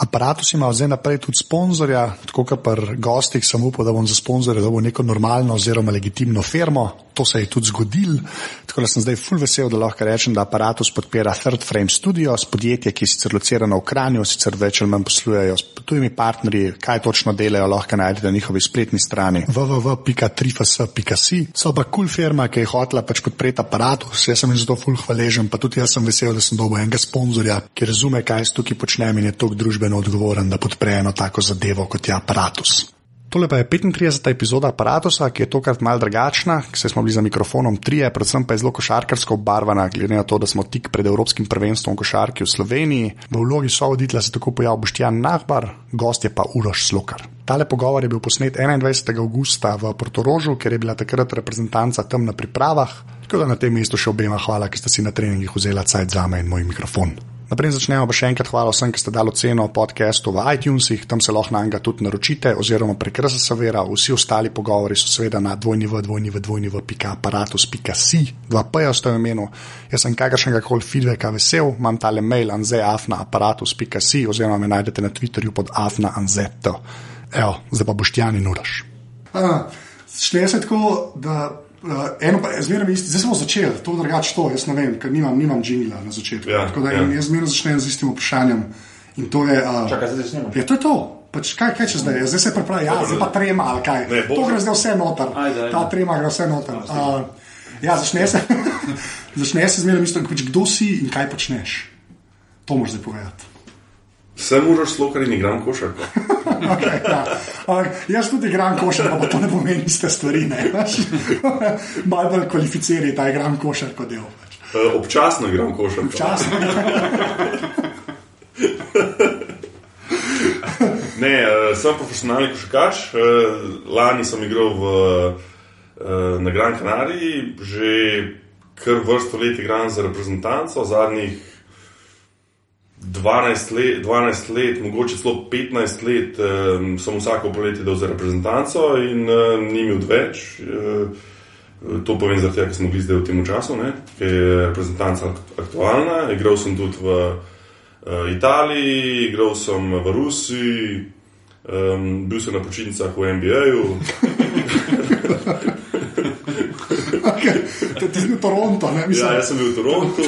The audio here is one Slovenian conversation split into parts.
Apparatus ima zdaj naprej tudi sponzorja, tako kot pri gostih, sem upal, da bom za sponzorje dobil neko normalno oziroma legitimno firmo. To se je tudi zgodil, tako da sem zdaj full vesel, da lahko rečem, da Apparatus podpira Third Frame Studios, podjetje, ki je sicer locirano v Kranju, sicer več ali manj poslujejo s tujimi partnerji, kaj točno delajo, lahko najdete na njihovi spletni strani www.trifas.si. So pa kul cool firma, ki je hotela pač podpreti Apparatus, jaz sem jim zato full hvaležen, pa tudi jaz sem vesel, da sem dobil enega sponzorja, ki razume, kaj jaz tukaj počnem in je tok družbeno odgovoren, da podpre eno tako zadevo kot je Apparatus. Tole pa je 35. epizoda aparata, ki je tokrat malce drugačna, ker smo bili za mikrofonom trije, predvsem pa je zelo košarkarsko obarvana, glede na to, da smo tik pred Evropskim prvenstvom košarki v Sloveniji. V vlogi sovoditelja se tako pojavil Boštjan Nahbar, gost je pa Uroš Slokar. Tale pogovor je bil posnet 21. augusta v Portorožu, ker je bila takrat reprezentanca tam na pripravah. Tako da na tem mestu še obema hvala, ki ste si na treningih vzeli cajt za me in moj mikrofon. Naprej začnemo pa še enkrat hvala vsem, ki ste dali ceno podcastu v iTunesih, tam se lahko na njega tudi naročite, oziroma prek RSS-a. Vsi ostali pogovori so seveda na dvojni v dvojni v dvojni v pika aparatus.si, dva P-ja ste v imenu. Jaz sem kakršnega koli feedbacka vesel, imam tale mail anzeafna.aparatus.si, oziroma me najdete na Twitterju pod afna.anzeto. Evo, zdaj pa boš tjani nuraš. Šteje se tako, da Uh, eno pa je zmeraj isto, zdaj smo začeli, to drugače to, jaz ne vem, ker nimam, nimam džingla na začetku. Ja, tako da ja. jaz zmeraj začnem z istim vprašanjem. In to je. Uh, Čakaj, zdaj snimamo. Ja, to je to. Pač, kaj, kaj če zdaj? je? Zdaj se pripravlja, ja, zdaj pa trema ali kaj. Ne, to gre zdaj vse noter. Ajde, ajde. Ta trema gre vse noter. Uh, ja, začne se, začne se zmeraj isto, pač, kdo si in kaj počneš. To moraš zdaj povedati. Sem urož slokar in igram košarko. Okay, ja. jaz tudi igram košarko, pa to ne pomeni iste stvari. Malo bolj kvalificiraj ta igram košarko del. Pač. Uh, občasno igram košarko. Časno. Ne, uh, sem profesionalni košarkaš. Uh, lani sem igral v, na Gran Canariji, že kar vrsto let igram za reprezentanco, zadnjih 12 let, 12 let mogoče celo 15 let um, sem vsako poletje dal za reprezentanco in uh, ni mi odveč. Uh, To povem zato, ker smo bili zdaj v tem času, ne, ker je reprezentanca aktualna. Igral sem tudi v uh, Italiji, igral sem v Rusiji, um, bil sem na počitnicah v NBA-ju. Okay. To je v Toronto, ne mislim. Ja, jaz sem bil v Torontu,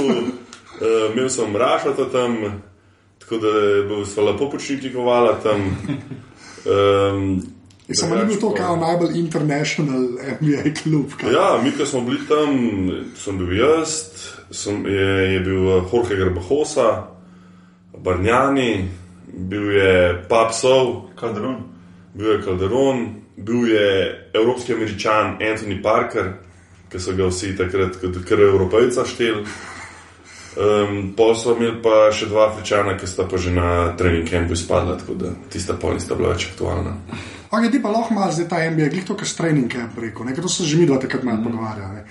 uh, imel sem Rašata tam, tako da je bil sva lepo počitnikovala tam. Um, Samo ni bil to kao najbolj international NBA klub. kaj? Ja, mi, ki smo bili tam, sem bil jaz, sem, je, je bil eh, Jorge Garbahosa, Barnjani, bil je Papsov, Kadron. bil je Calderon, bil je evropski američan Anthony Parker, ki so ga vsi takrat kot kar evropejca šteli. Um, Pol so imeli pa še dva afričana, ki sta pa že na trening campu izpadla, tako da tista pol nista bila več aktualna. Okay, ti pa lahko imaš zdaj ta NBA, glih to, kar s trening camp rekel, nekaj to se že mi dva takrat malo pogovarjali.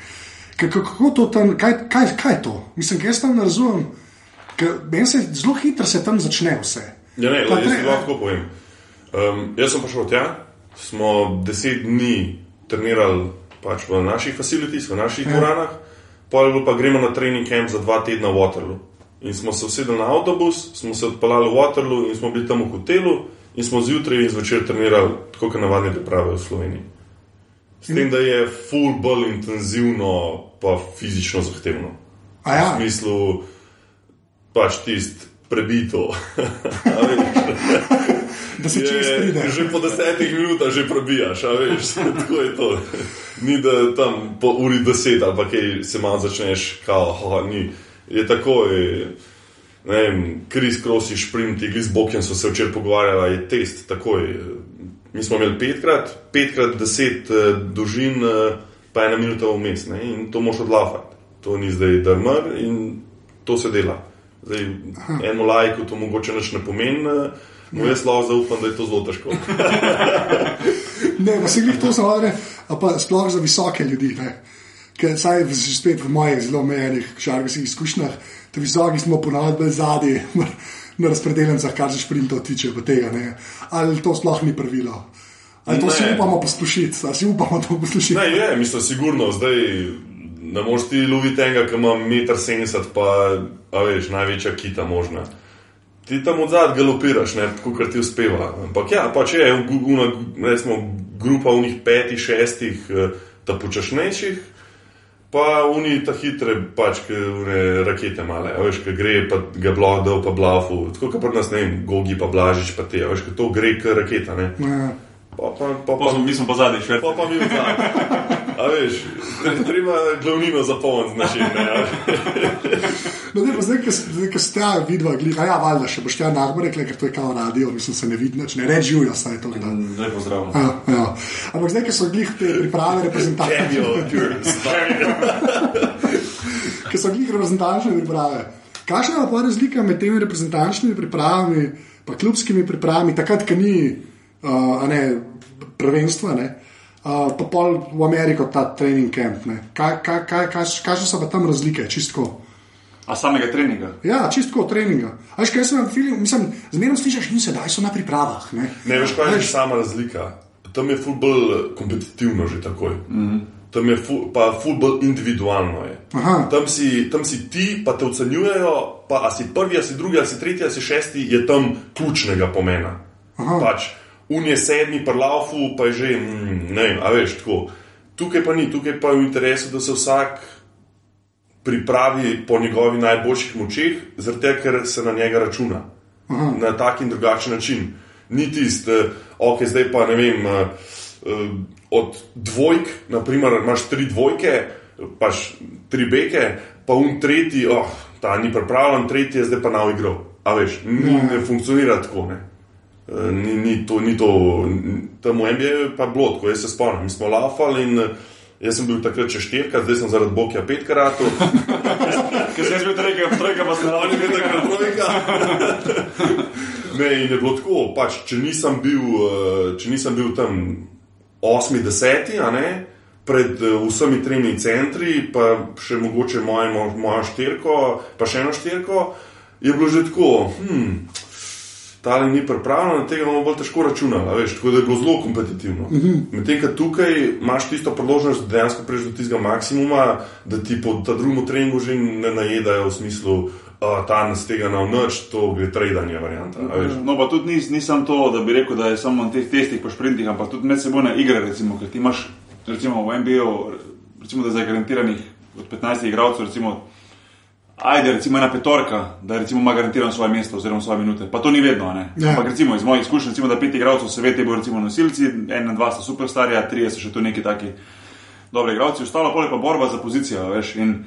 Kako to tam, kaj, kaj, kaj je to? Mislim, jaz tam ne razumem, ker se zelo hitro se tam začne vse. Ja, ne, le, jaz ti lahko povem. Um, jaz sem prišel tja, smo deset dni trenirali pač v naših facilities, v naših Ja. Pol pa gremo na trening camp za dva tedna v Waterloo. In smo se usedli na avtobus, smo se odpeljali v Waterloo in smo bili tam v hotelu in smo zjutraj in zvečer trenirali, tako kot navadne priprave v Sloveniji. S tem, da je full bolj intenzivno, pa fizično zahtevno. A ja, V smislu, pač tisti prebito. Da se čez Je, pride. že po desetih minutah že prebijaš, veš, tako je to. Ni da tam po uri deset ali pa kaj se malo začneš, kao, ha, ni. Je tako, je, ne vem, Kris Krosi, Šprinti, Glis Bokjen so se včeraj pogovarjali, je test, takoj. Mi smo imeli petkrat, petkrat deset eh, dolžin, eh, pa ena minuta vmes, in to moš odlafati. To ni zdaj drmr in to se dela. Zdaj, eno lajko to mogoče nič ne pomeni, eh, no jaz lahko zaupam, da je to zelo težko. Ne, pa se glih to zavare, a pa sploh za visoke ljudi. Ne. Ker saj spet v mojih zelo omejenih šargskih izkušnjah, da visoki smo ponavadi zadnji na razpredeljencah, kar se šprintov tiče, tega ne. Ali to sploh ni pravilo. Ali to Ne. si upamo poslušati, ali si upamo to poslušati. Ne, je, mislim, sigurno zdaj ne moreš ti loviti enega, ki ima 1,70 m, pa a veš, največja kita možna. Ti tam od zadaj galopiraš, ne, tako kot ti uspeva. Ampak ja, pa če je una, recimo, grupa unih petih, šestih, eh, ta počasnejših, pa uni ta hitre, pač, ki une rakete male, a veš, ki gre, pa ga blodel, pa blafu, tako kot pri nas, ne vem, gogi, pa blažič, pa te, a veš, ki to gre, k raketa, ne. Ja. Pa, pa, pa, Pa smo, mi smo pa zadnji šved. Pa pa mi vzame. A veš, tre- treba glavnino zapolniti z našim. ne, a veš. No, ne, pa zdaj, ko ste ja, vidva, glih, a ja, valjda še boš ja nagbo rekla, ker to je kao radio, mislim, se ne vidi, nič, ne reči živijo, saj to gledam. Zdaj pozdravljam. Ja, ja. Ampak zdaj, ko so glih te priprave reprezentacije, Cameo, pure. ki so glih reprezentančne priprave. Kakšna je pa razlika med temi reprezentančnimi pripravami in klubskimi pripravami, takrat, ko ni uh, ne, prvenstva, ne, uh, pa pol v Ameriko ta trening camp. ne. Kaj, kaj, kaj, kaj, kakšne so pa tam razlike, čistko? A samega treninga? Ja, čistko treninga. A veš, kaj sem vam film, mislim, zmerno slišiš, in sedaj so na pripravah. Ne, Ne veš, kaj je sama razlika. Tam je futbol kompetitivno že takoj. Mm -hmm. Tam je fu, pa futbol individualno. Je. Aha. Tam si, tam si ti, pa te ocenjujejo, pa si prvi, si drugi, si tretji, si šesti, je tam ključnega pomena. Aha. Pač, un je sedmi, prlaufu, pa je že, mm, ne vem, a veš tako. Tukaj pa ni, tukaj pa je v interesu, da se vsak pripravi po njegovih najboljših močeh, zaradi tega, ker se na njega računa. Aha. Na tak in drugačen način. Ni tisti, ok, zdaj pa ne vem. eh, eh, Od dvojk, naprimer, imaš tri dvojke, paš tri beke, pa un tretji, oh, ta ni pripravljen, tretji je zdaj pa na igro. A veš, ni, ne funkcionira tako. Ne. Ni, ni to, ni to, tam v MBA je pa bilo tako, jaz se spomnim, mi smo laufali in jaz sem bil takrat še štirka, zdaj sem zaradi Bokja petkrat. Ker sem jaz bil trojka, trojka pa sem On je bil takrat trojka. Ne, in je bilo tako, pač, če, nisem bil, eh, če nisem bil tam 8, 10, a ne, pred eh, vsemi tremi centri, pa še mogoče mojo, mojo štirko, pa še eno štirko, je bilo že tako. Hm, Ta ni pripravljen, tega bomo bolj težko računali, veš, tako da je bilo zelo kompetitivno. Uh -huh. Medtem, ko tukaj imaš tisto priložnost, da dejansko prejš do tistega maksimuma, da ti po drugem treningu že ne najedajo v smislu, uh, ta nas tega na noč, to gre tradanje varianta. No, pa tudi nis, nisem to, da bi rekel, da je samo na teh testih, pa sprintih, ampak tudi medsebojne igre, recimo, ker ti imaš, recimo v MBO, recimo, da je zagarantiranih od 15 igralcev, recimo, ajde, recimo ena petorka, da recimo ima garantirano svoje mesto oziroma svoje minute. Pa to ni vedno, ne. Ja. Ampak recimo iz mojih izkušenj, recimo, da pet igralcev se ve, te bodo recimo nosilci, ena, dva sta superstarja, trije so še tu neki taki dobri igralci, ostalo pol je pa borba za pozicijo, veš. In,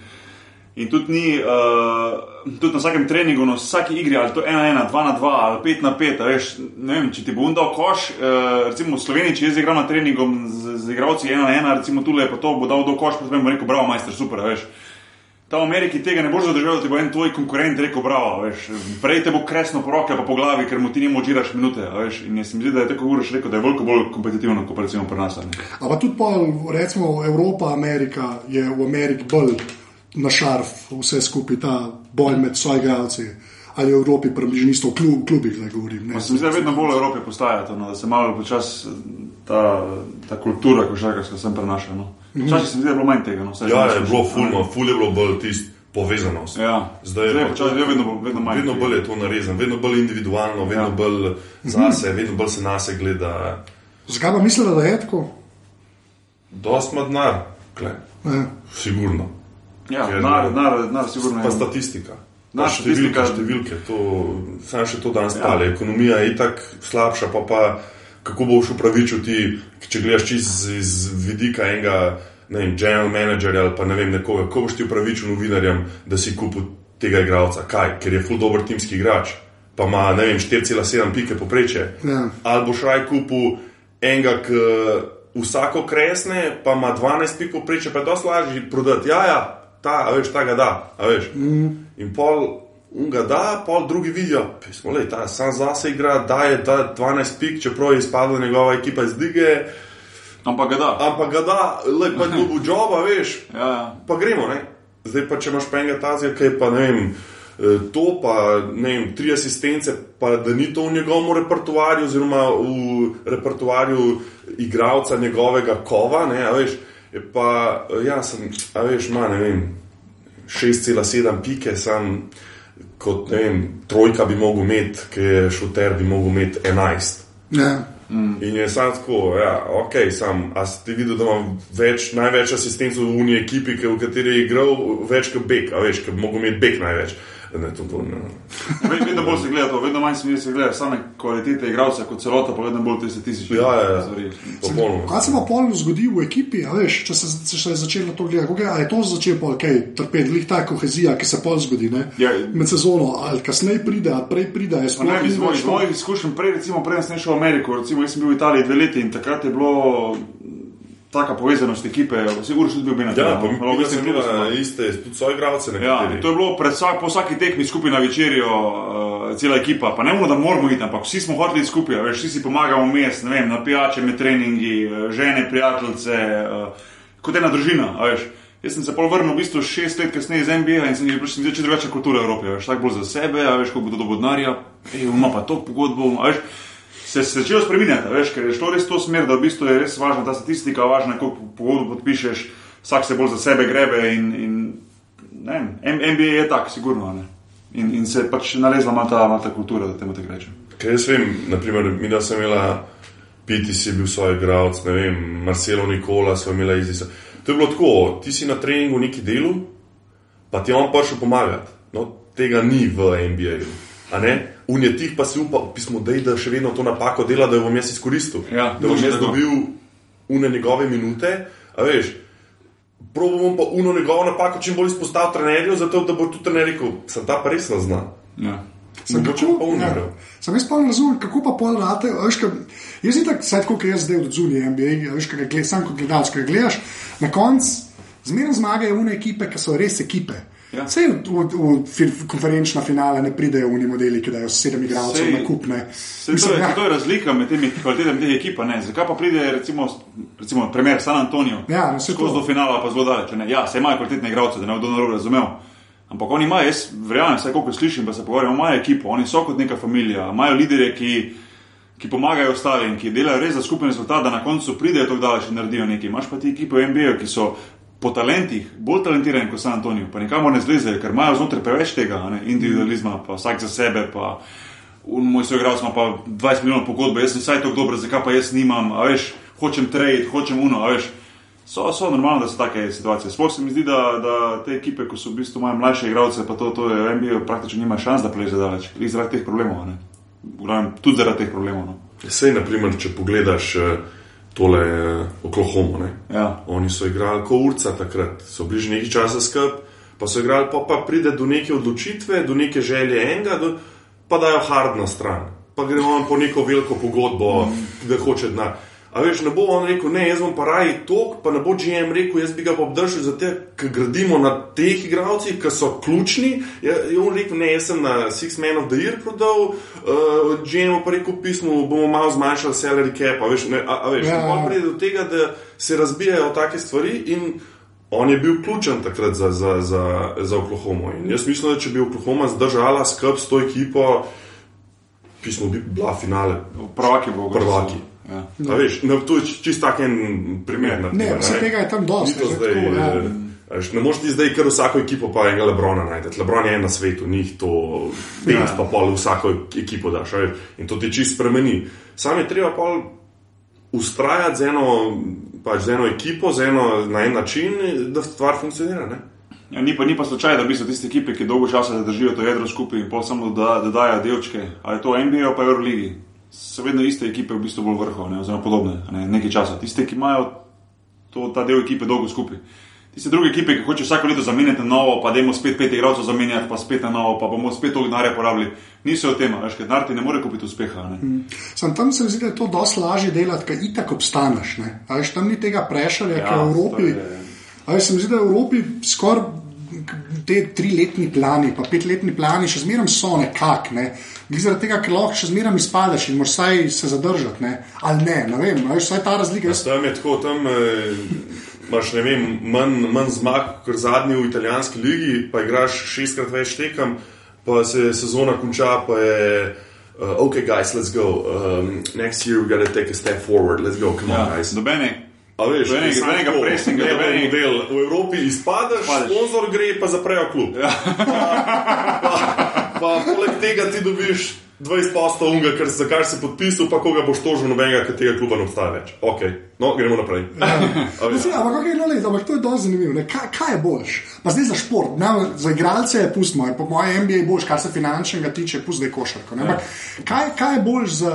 In tudi, ni, uh, tudi na vsakem treningu, na vsaki igri, ali to je 1-1, 2-2 ali 5-5, veš, ne vem, če ti bo undal koš, uh, recimo v Sloveniji, če jaz igram na treningu z, z igravci 1-1, recimo tule je pa to, bo dal do koš, pa sem rekel, bravo, majster, super, veš. Ta v Ameriki tega ne boš zadržal, da ti bo en tvoj konkurent rekel, bravo, veš. Prej te bo kresno po roke, pa po glavi, ker mu ti ne močiraš minute, veš. In jaz se mi zdi, da je tako uraš rekel, da je veliko bolj kompetitivno, kot pa recimo pri nas. Ampak tudi pol, recimo Evropa, Amerika je v Ameriki bolj na šarf, vse skupaj ta boj med soigralci. Ali v Evropi približno isto, v klub, klubih, zdaj govorim. Ne, Pa se mi zdi, da vedno bolj v Evropi postaja to, no, da se malo počasi ta, ta kultura košarkarska sem prenaša. No. Včasih se mi zdi, da je bilo manj tega. No, Ja, je bilo fulno, ful je bilo bolj tisto povezanost. Ja. Zdaj je Zdaj pa je vedno, vedno manj. Vedno bolj je to narezano, vedno bolj individualno, vedno Ja. bolj zase, vedno bolj se nas gleda. Zakaj pa mislila, da je tako? Dost ima denar, kle, Ne. sigurno. Ja, Ker- nar, nar, nar, sigurno Pa je. statistika. Na, Pa statistika- številke, to sam še to danes Ja. pale. Ekonomija je itak slabša, pa pa kako boš upravičil ti, če gledaš čist iz, iz vidika enega, ne vem, general managerja ali pa ne vem nekoga, kako boš ti upravičil novinarjem, da si kupil tega igralca. Kaj? Ker je full dober timski igrač, pa ima, ne vem, 4,7 pike poprečje. Ja. Ali boš raj kupil enega, ki vsako kresne, pa ima 12 pik poprečje, pa je dosti lažje prodati. Ja, ja, ta, a veš, ta ga da, a veš. Mm. In pol ga da, pol drugi vidijo, pismo, lej, ta sam zase igra, da je ta 12 pik, čeprav je izpadla njegova ekipa iz lige, Ampak ga da. ampak ga da, le pa je dobil joba, veš, Ja, ja. pa gremo. Ne? Zdaj pa če imaš pa enega tazija, ki je pa ne vem. eh, To pa ne vem, tri asistence, pa da ni to v njegovem repertoarju, oziroma v repertoarju igralca njegovega kova. Ne, veš, pa, eh, ja, sem, a veš, ima, ne vem, 6,7 pike, sam kot, ne vem, trojka bi mogel imeti, ki je šuter, bi mogel imeti 11. Ja. In je sam tako, ja, ok, sam, a ste videli, da imam več, največ asistentov v uniji ekipi, ki- v kateri je igral več kot Bek, a veš, ki bi mogel imeti Bek največ. Ne, to, to, ne. Ved- Vedno bolj se gleda to, vedno manj se mi se gleda same kvalitete igralca kot celota, pa vedno bolj te statistične Ja, ja, ja. stvari. Popolnoma. Kaj se pa polno zgodi v ekipi, a veš, če se, če se je začelo to gledati? Kako je- a je to začelo pol kaj trpeti, glih ta kohezija, ki se pol zgodi ne? Ja. med sezono, ali kasneje pride, ali prej pride. Ne, ni iz mojih izkušenj, prej, recimo, prej sem šel v Ameriko, recimo, jaz sem bil v Italiji dve leti in takrat je bilo taka povezanost ekipe, uriš tudi bil bi na Ja, pa mi, Malo mi smo smo. imeli iste, tudi svoje igralce, Ja, to je bilo pred vsak, po vsaki tekmi skupaj na večerjo, uh, cela ekipa. Pa ne moramo, da moramo iti, ampak vsi smo iti skupaj, veš, vsi si pomagamo vmes, ne vem, na pijače, med treningi, eh, žene, prijateljice, uh, kot ena družina, veš. Jaz sem se pol vrnil v bistvu šest let kasneje iz NBA in sem jih prišel čisto drugačna kultura v Evropi, a veš, tako bolj za sebe, veš, kako bo to do bodnarja, ej, ima pa to pogodbo, veš. Se začelo spremenjati, a veš, ker je šlo res to smer, da v bistvu je res važna ta statistika, važna, koliko pogodb podpišeš, vsak se bolj za sebe grebe in, in ne vem, M- NBA je tak, sigurno. Ne? In, in se pač nalezla malo ta, malo ta kultura, da temu tako rečem. Kaj jaz vem, naprimer, mi da sem imela, Piti si bil svoj igralec, ne vem, Marcelo Nikola, sva imela izisa. To je bilo tako, ti si na treningu neki delu, pa ti je on prišel pomagati. No, tega ni v NBA-ju. a ne? Unjetih pa si upa, pismo, dej, da še vedno to napako dela, da jo bom jaz izkoristil. Ja, da bom jaz tako. dobil une njegove minute, a veš. Probo bom pa uno njegovo napako čim bolj izpostavil trenerju, zato da bo tudi trener rekel, sem ta pa res ne zna. Ja. Sem kako- pa umrl. ja. Sem jaz pa ne razumem, kako pa pol rate. a Veš, ka, jaz sem tako, saj tako, kot jaz zdaj od zunije NBA, a veš, kaj gled, sam kot gledalec, kaj gledaš, na koncu zmeraj zmagajo une ekipe, ki so res ekipe. Ja. Vse v, v, v konferenčna finale ne pridejo v modeli, ki dajo sedem igralcev na kup. to, je, ja. to je razlika med temi kvalitetami teh ekip. Zakaj pa pride, recimo, recimo primer San Antonijo, Ja, no, saj skozi to. do finala, pa zelo daleč. ne. Ja, se imajo kvalitetne igralce, da ne bodo narobe razumel. Ampak oni imajo, jaz verjamem, vsaj koliko slišim, pa se pogovarjam, imajo ekipo, oni so kot neka familija, imajo lidere, ki, ki pomagajo ostalim, ki delajo res za skupen rezultat, da na koncu pridejo tako daleč in naredijo nekaj. Imaš pa ti ekipe v NBA, ki so po talentih bolj talentirani kot San Antonijo, pa nikamor ne zlezejo, ker imajo znotraj preveč tega ne, individualizma, pa vsak za sebe. Pa, moj soigralec ima pa 20 milijonov pogodbe, jaz sem vsaj tako dober, zakaj pa jaz nimam, a veš, hočem trade, hočem uno, a veš. So, so normalno, da so take situacije. Sploh se mi zdi, da, da te ekipe, ko so v bistvu imajo mlajše igralce, pa to, to je v NBA, praktično nima šans, da pleže daleč. Glih zaradi teh problemov, ne. Glavnem, tudi zaradi teh problemov. No. Sej, naprimer, če pogledaš eh, tole eh, Oklahoma, ne? Ja. oni so igrali kot urca takrat, so bili že nekaj časa skupaj, pa so igrali, pa, pa pride do neke odločitve, do neke želje enega, do, pa dajo hard na stran, pa gre on po neko veliko pogodbo, da hoče denar. A veš, ne bo on rekel, ne, jaz bom pa raje tok, pa ne bo GM rekel, jaz bi ga pa obdržal za te, ker gradimo na teh igralcih, ki so ključni. Je, je on rekel, ne, jaz sem na Six Man of the Year prodal, uh, GM pa rekel pismo, bomo malo zmanjšali salary cap, a veš, ne, a, a veš, Ja. ja. on pride do tega, da se razbijajo take stvari in on je bil ključen takrat za, za, za, za Oklahoma. In jaz mislim, da če bi Oklahoma zdržala skrb s to ekipo, pismo bi bila finale. Prvaki bo Prvaki. Ja. A veš, no, to je čist tak en primer. na Ne, primer, vse tega je tam dosti. Ja. eh, a veš, ne moreš ti zdaj kar vsako ekipo pa enega Lebrona najti. Lebron je en na svetu, ni jih to pet, Ja. pa pol vsako ekipo daš. a veš, In to ti čist spremeni. Sam je treba pol ustrajati z eno, pač z eno ekipo, z eno, na en način, da stvar funkcionira. Ne? Ja, ni, pa, ni pa slučaj, da bi se tiste ekipe, ki dolgo časa držijo to jedro skupaj in pol samo da, da dajo delčke, ali je to NBA ali pa Euroligi. So vedno iste ekipe, v bistvu bolj vrhovne, oziroma podobne, ne, nekaj časa. Tiste, ki imajo to, ta del ekipe dolgo skupaj. Tiste druge ekipe, ki hočejo vsako leto zamenjati novo, pa dajmo spet pet igralcev zamenjati, pa spet na novo, pa bomo spet to denarja porabili. Niso o tem, veš, ker denar ti ne more kupiti uspeha. Ne? Sam tam se mi zdi, da je to dosti lažje delati, ker itak obstaneš. ne. Veš, tam ni tega prešalja, Ja, ki v Evropi. je- A veš, se mi zdi, da v Evropi skoraj te triletni plani, pa petletni plani še zmeraj so nekak. Ne. Zaradi tega, ker lahko še zmeraj izpadeš in moraš vsaj se zadržati. Ne. Ali ne, ne vem, a veš, vsaj ta razlika. Jaz, Tam je tako, tam eh, imaš ne vem, manj, manj zmag kot zadnji v italijanski ligi, pa igraš šestkrat več tekem, pa se sezona konča, pa je. Uh, ok, guys, let's go. Um, next year we gotta take a step forward. Let's go, come on, Ja, guys. nobene A veš, Do enega- enega do bo enega- model. V Evropi izpadeš, sponzor gre, pa zaprejo klub. Ja. Pa, pa poleg tega ti dobiš 20 postov unga, ker za kar si podpisal, pa koga boš tožil nobenega, ker tega kluba ne obstaja več. Ok, no, gremo naprej. A veš, Mislim, ampak, okay, no, lej, ampak to je dosti zanimivo. Kaj, kaj je boljš? Pa zdaj za šport, ne, za igralce je pustimo, po mojem MBA je boljš, kar se finančnega tiče, pusti košarko. Ampak kaj, kaj je boljš za,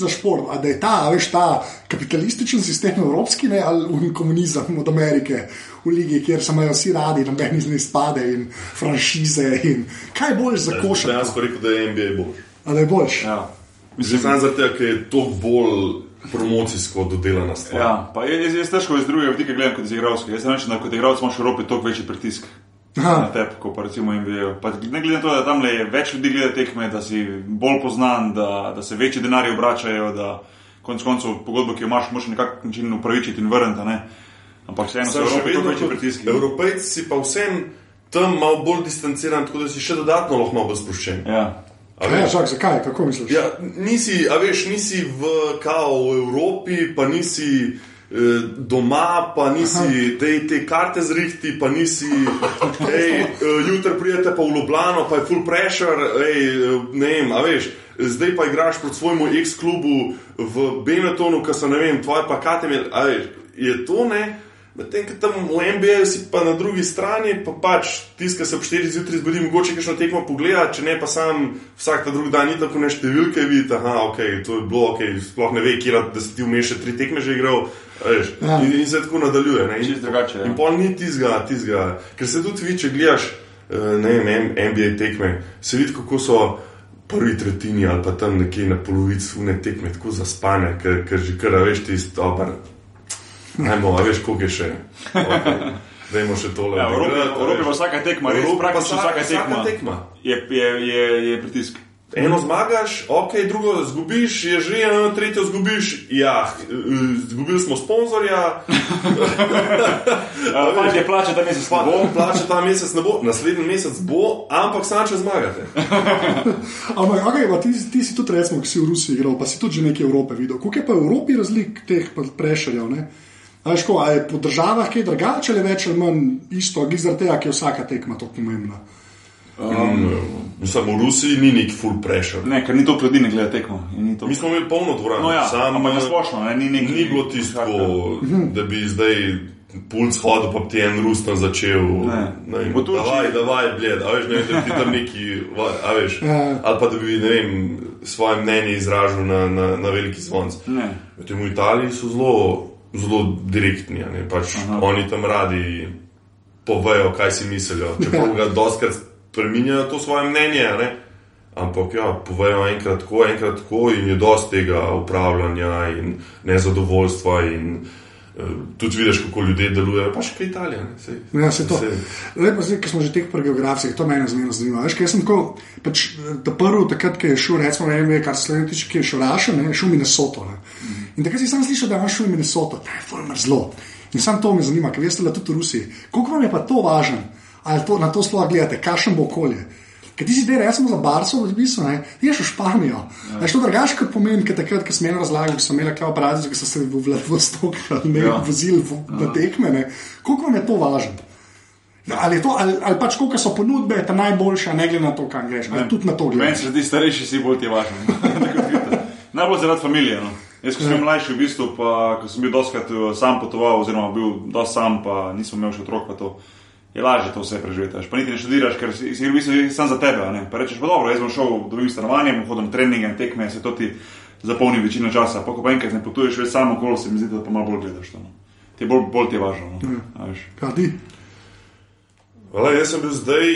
za šport? A da je ta, veš, ta kapitalističen sistem evropski ne, ali un komunizem od Amerike v ligi, kjer se imajo vsi radi, noben iz njih spade in franšize. In, kaj je boljš za košarko? dejansko rekel, da je NBA boljši. A da je boljš? Ja. Mislim, samo zato, ker je to bolj promocijsko dodelana stvar. Ja, pa jaz, jaz- težko iz drugega vidika gledam kot iz igralske. Jaz rečem, da kot igralec imaš v Evropi toliko večji pritisk. Aha. Na tebe, kot pa recimo NBA. Pa ne glede na to, da tam le več ljudi gleda tekme, da si bolj poznan, da, da se večji denarji obračajo, da konec koncev pogodbo, ki jo imaš, moraš na nekak način upravičiti in vrniti. a ne. Ampak vseeno so še vedno večji pritiski. Evropejci pa vsem tam malo bolj distanciran, tako da si še dodatno lahko malo bolj sproščen. Ja. A Ja, veš? čak, zakaj? Kako misliš? Ja, nisi, a veš, nisi v, kao, v Evropi, pa nisi eh, doma, pa nisi te, te karte zrihti, pa nisi, hej, eh, jutri prijete pa v Ljubljano, pa je full pressure, hej, eh, ne vem, a veš. Zdaj pa igraš proti svojemu ex-klubu v Benetonu, ki so, ne vem, tvoje plakate imeli, a veš, je to ne? Medtem, ko tam v NBA si pa na drugi strani, pa pač tiska se ob 4 zjutraj zbudi, mogoče kakšno tekmo pogleda, če ne pa sam vsak ta drugi dan ni tako ne številke vidi, aha, ok, to je bilo, ok, sploh ne ve, kje da si ti vmeš še tri tekme že igral, veš, Ja. in, in se tako nadaljuje. Ne? Čisto drugače, ja. In pol ni tizga, tizga, ker se tudi vi, če gledaš, eh, ne vem, NBA tekme, se vidi, kako so prvi tretjini ali pa tam nekje na polovici une tekme tako zaspane, ker, ker že kar veš tisto, dober. Najmo, veš, koliko je še. Okay. Dajmo še tole. Ja, v Evropi, v a Evropi pa vsaka tekma, res praktično vsaka- vsaka tekma, vsaka tekma. Je, je, je, je pritisk. Eno zmagaš, ok, drugo zgubiš, je že eno, tretjo zgubiš. Ja, izgubili smo sponzorja, Pač je plače, da ne se pa slabo. plače ta mesec ne bo, naslednji mesec bo, ampak samo če zmagate. Ampak, okay, pa ti, ti si tudi, recimo, ki si v Rusiji igral, pa si tudi že nekaj Evrope videl. Koliko je pa v Evropi razlik teh prešerjev? Ne? A je po državah kaj drugače ali več ali manj isto, zaradi tega, ker je vsaka tekma tako pomembna. Um, Samo v Rusiji ni nek full pressure. Ne, ker ni toliko ljudi, ne gleda tekmo. in ni toliko- Mi smo imeli polno dvorano, No ja, samo ampak na splošno, ne, ni neki- ni bilo tisto, da bi zdaj pulc hodil, pa ti en Rus tam začel. Ne. Ne, V Turčiji- davaj, davaj, bled, a veš, ne, da ti tam neki, a veš, Ja. ali pa da bi, ne vem, svoje mnenje izražal na, na, na veliki zvonc. Ne. Medtem v Italiji so zelo, zelo direktni, pač oni tam radi povejo, kaj si mislijo. Čeprav ga doskrat spremenjajo to svoje mnenje, ne. Ampak ja, povejo enkrat tako, enkrat tako, in je dosti tega upravljanja in nezadovoljstva. In, uh, tudi vidiš, kako ljudje delujejo, pa še kaj Italija. Ne, sej, Ja, se to. Lepo, zdaj, ko smo že tek pri geografiji, to mene zmerno zanima. Veš, kaj sem tako, pač, ta prvi, takrat, ki je šel, recimo, ne vem, kar se slovenci tiče, ki je šel Rašel, ne, šel v Minnesoto. Ne. In takrat si sam slišal, da imaš šel v Minnesoto, da je fulmer zelo. In sam to me zanima, ker veste, da tudi v Rusiji. Koliko vam je pa to važno, ali to, na to sploh gledate, kakšen bo okolje? Ker ti si zdaj resno za Barso odpisal, ne, ti ješ v Španijo. Ja. Je to drugače, kot pomeni, ker takrat, ko smo imeli razlago, ko so imeli kaj obrazi, ki so se v Vladivostok ne ja. Ja. vozili v, na tekme, ne. koliko vam je to važno? Ja, ali, to, ali, ali pač koliko so ponudbe, ta najboljša, ne glede na to, kam greš. Ali tudi na to Meni gledaš. se zdi starejši, si bolj ti važen. Najbolj zaradi familije. No. Jaz, ko sem mlajši, v bistvu, pa ko sem bil doskrat eh, sam potoval, oziroma bil dosti sam, pa nisem imel še otrok, pa to je lažje to vse preživeti. Pa niti ne študiraš, ker si, si v bistvu sam za tebe. a ne. Pa rečeš, pa dobro, jaz bom šel, dobim stanovanje, bom hodil na treninge, na tekme, se to ti zapolni večino časa. Pa ko pa enkrat ne potuješ več samo okolo, se mi zdi, da pa malo bolj gledaš to. No. Ti bolj, bolj ti je važno. No. a veš. Kaj ti? Hvala, jaz sem bil zdaj,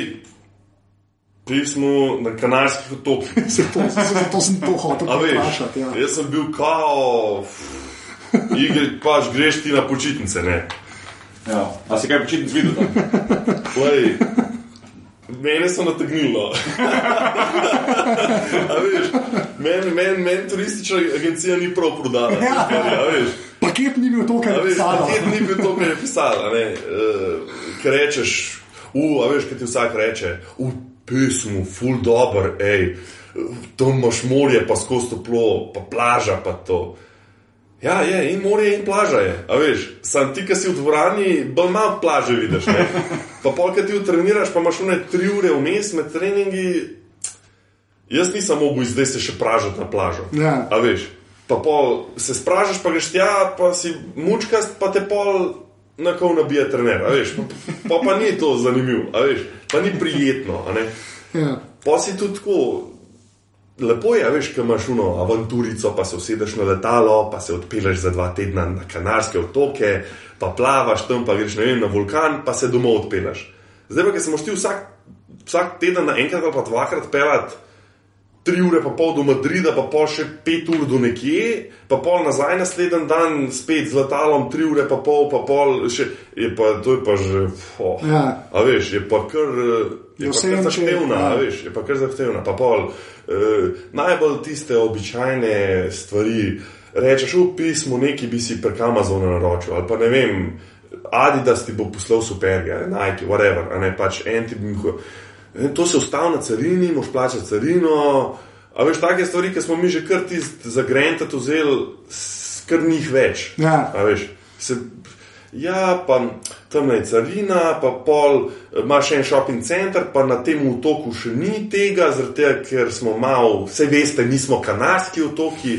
pismo na kanarskih otokih. Se to, zato sem to hotel vprašati. Ja. jaz sem bil kao, igri, pač greš ti na počitnice, ne. Ja. A si kaj počitnic videl tam? Lej, mene so nategnilo. A veš, Meni men, men turistična agencija ni prav prodala. Ja. a veš. Paket ni bil to, kar je veš, pisalo. paket ni bil to, kar je pisala. Uh, Ker rečeš, uh, a veš, kaj ti vsak reče, v pismu, full dobr, hej, tam imaš morje, pa skozi toplo, pa plaža pa to. Ja, je, in morje, in plaža je. A veš, sam ti, ki si v dvorani, bolj malo plaže vidiš. Ne? Pa polk ti utreniraš, pa imaš ne tri ure vmes med treningi. Jaz nisem mogel zdaj se še pražiti na plažo. Ja. A veš, pa pol se spražaš, pa greš tja, pa si mučkast, pa te pol na kol nabija trener. A veš, pa, pa, pa ni to zanimivo, a veš, pa ni prijetno. Ja. Pa si tudi tako. Lepo je, veš, ko imaš uno avanturico, pa se usedeš na letalo, pa se odpeleš za dva tedna na Kanarske otoke, pa plavaš tam, pa greš vem, na vulkan, pa se domov odpeleš. Zdaj pa, ker se moš ti vsak, vsak teden na enkrat ali pa dvakrat pelati, tri ure pa pol do Madrida, pa pol še pet ur do nekje, pa pol nazaj naslednji dan spet z letalom, tri ure pa pol, pa pol še, je pa, to je pa že, oh, Ja. a veš, je pa kar. Je Je kar če- zahtevna, ja. veš, je pa kar zahtevna. Pa pol, eh, najbolj tiste običajne stvari, rečeš, v pismu, neki bi si prek Amazona naročil, ali pa ne vem, Adidas ti bo poslal superge, Nike, whatever, ne pač en ti bi jih. To se ustavi na carini, moš plačati carino. A veš, take stvari, ki smo mi že kar tist za granted vzeli, kar njih več. Ja. A veš, se, ja, pa tam je carina, pa pol imaš en shopping center, pa na tem otoku še ni tega, tega, ker smo malo, vse veste, nismo kanarski otoki.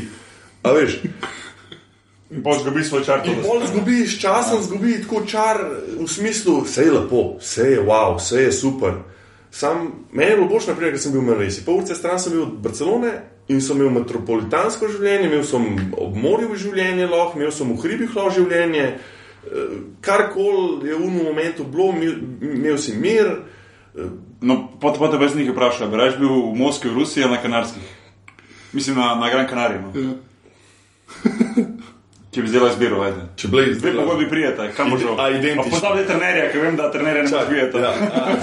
A veš, In pa zgubi svoj čar. in pol zgubiš časom, zgubi tako čar v smislu, vse je lepo, vse je wow, vse je super. Sam meni je bilo boš, naprimer, ker sem bil v Maleziji. Pol ure stran sem bil od Barcelone in sem imel metropolitansko življenje, imel sem ob morju življenje, lahko, imel sem v hribih lahko življenje. Eh, Karkoli je v enem momentu bilo, imel, si mir, No, pa te brez njih vprašaj, bi raje bil v Moskvi, v Rusiji ali na Kanarskih? Mislim na, na Gran Canaria. No. Ja. Če bi zdaj izbiro, ajde. če bile Zdaj pa bi prijete, kam Ide- boš a, identično. Poznam trenerja, ker vem, da trenerja ne moreš videti. Ja,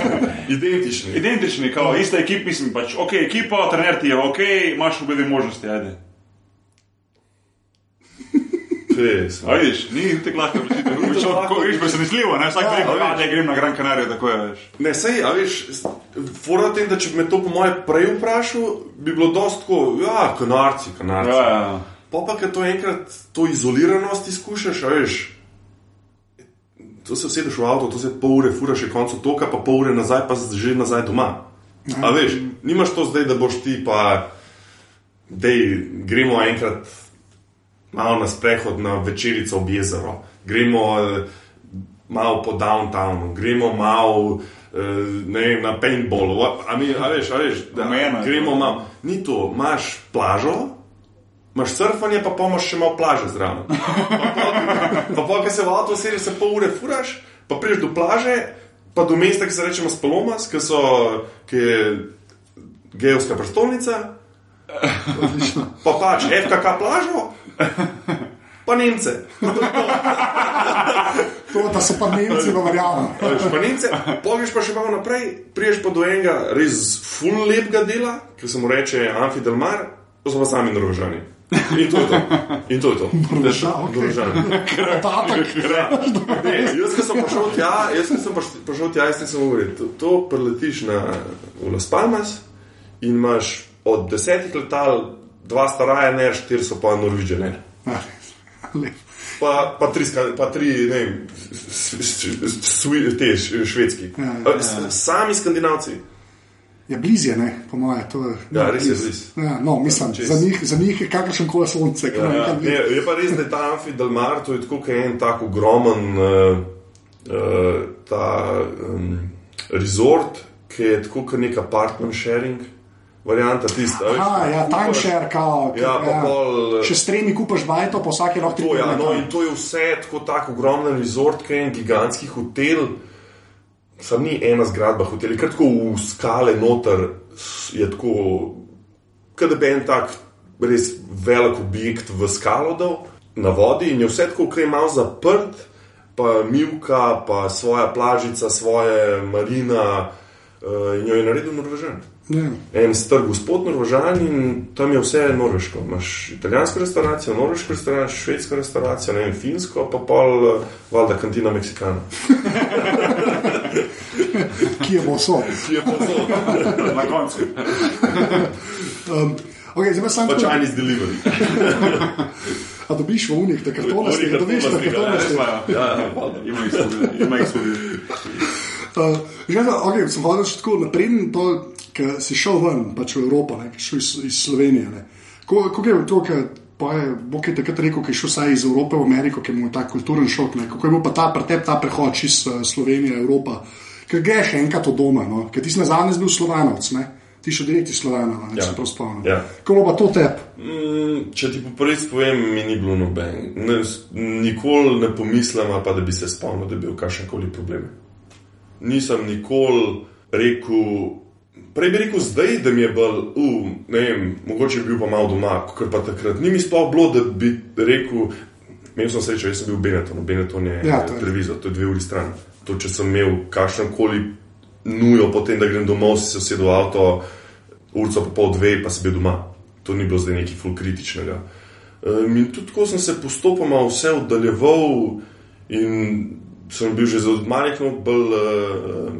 identični. Identični, kao, ista ekipa, mislim pač, ok, ekipa, trener ti je ok, imaš obe možnosti, ajde. Res, A vidiš, ni tako lahko odločitev. Ko vidiš, presenetljivo, ne? Vsak Ja, reče, veš. da ja, grem na Gran Canaria, tako je, veš. Ne, sej, a veš, fora tem, da če bi me to po moje prej vprašal, bi bilo dosti tako, ja, kanarci, kanarci. Ja, ja. Pa pa, ker to enkrat, to izoliranost izkušaš, a veš, to se usedeš v avto, to se pol ure furaš je koncu toka, pa pol ure nazaj, pa že nazaj doma. A veš, nimaš to zdaj, da boš ti pa, dej, gremo enkrat malo na sprehod na večerico ob jezero, gremo eh, malo po downtownu, gremo malo eh, ne vem, na paintballu, a, mi, a veš, a veš, da Omejeno je gremo malo. Ni to, imaš plažo, imaš surfanje, pa pomoš še malo plaže zraven. Pa pa, ki se v avtu sediš, se pol ure furaš, pa prideš do plaže, pa do mesta, ki se reče Spalomas, ki, so, ki je gejovska prestolnica, pa pač FKK plažo, pa Nemce. To, da so pa Nemci, pa verjamem. Pa Nemce, pogeš pa še malo naprej, priješ pa do enega res full lepega dela, ki se mu reče Amfi del Mar, to so pa sami Norvežani. In to je to. In to je to. Tatak. Ne, jaz, ki sem prišel tja, jaz, sem prišel tja, jaz nisem govoril. To, to preletiš na Las Palmas in imaš od desetih letal, dva stara, ne, štiri so pa Norvežane. Ja, lep. Pa, pa tri, pa tri ne vem, te švedski. Ja, ja, S- Sami skandinavci. Je bližje, ne, po moje. To je, Ja, res je blizu. Ja, no, mislim, Čez. za njih, za njih je kakršen koli sonce. Ja, ja. Ne, je pa res, da je ta Amfi del Mar, to je tako en tak ogromen uh, uh, ta, um, resort, ki je tako kot nek apartment sharing. Varianta tista. a veš, Aha, ja, timeshare, kao. Ja, pa pol, Še s tremi kupaš bajto, pa vsak je lahko To, ja, no, in to je vse tako tako ogromen resort, ki je en gigantski hotel. Sam ni ena zgradba hotel, ker tako v skale noter je tako, kot da bi en tak res velik objekt v skalo dal na vodi in je vse tako, ki je malo zaprt, pa milka, pa svoja plažica, svoje marina uh, in jo je naredil Norvežan. Ja. En star gospod Norvežan in tam je vse norveško. Imáš italijansko restavracijo, norveško restavracijo, švedsko restavracijo, ne vem, finsko, pa pol, eh, valjda, kantina Meksikana. Ki je bo so. Ki je povsod. Na koncu. Um, okay, zdaj pa sam Pa tako- Chinese delivery. A dobiš v unih, da kartonaste, Unih da dobiš na kartonaste, kartonaste. Imajo. Ja, ja, valjda. Ima jih svoj-. Uh, že da, okay, sem hodil še tako naprej, ker si šel ven, pač v Evropo, ne, ki si šel iz, iz Slovenije. ne. Ko- Kako je to, pa je Bog je takrat rekel, ki je šel vsaj iz Evrope v Ameriko, ki mu je ta kulturen šok. Ne. Kako je bil pa ta pretep, ta prehod iz uh, Slovenije, Evropa, ker greš enkrat od doma, no? ker ti si nazadnje bil slovanovc, ne. Ti še direkt iz Slovenije, ne Ja. se prav spomnim. Ja. Kako pa to tep? Mm, Če ti po prvi povem, mi ni bilo noben. Ne, Nikoli ne pomislim, pa da bi se spomnil, da bi bil kakšen koli problem. Nisem nikoli rekel, prej bi rekel zdaj, da mi je bolj, uh, ne vem, mogoče bi bil pa malo doma, ker pa takrat ni mi sploh bilo, da bi rekel, imel sem srečo, jaz sem bil v Benetonu, Beneton je Ja, to televizor, to je dve uri stran. To, če sem imel kakšen koli nujo, potem da grem domov, si se usedel v avto, urco pa pol dve, pa si bil doma. To ni bilo zdaj nekaj ful kritičnega. Um, in tudi tako sem se postopoma vse oddaljeval in sem bil že zelo majhen, bolj, uh,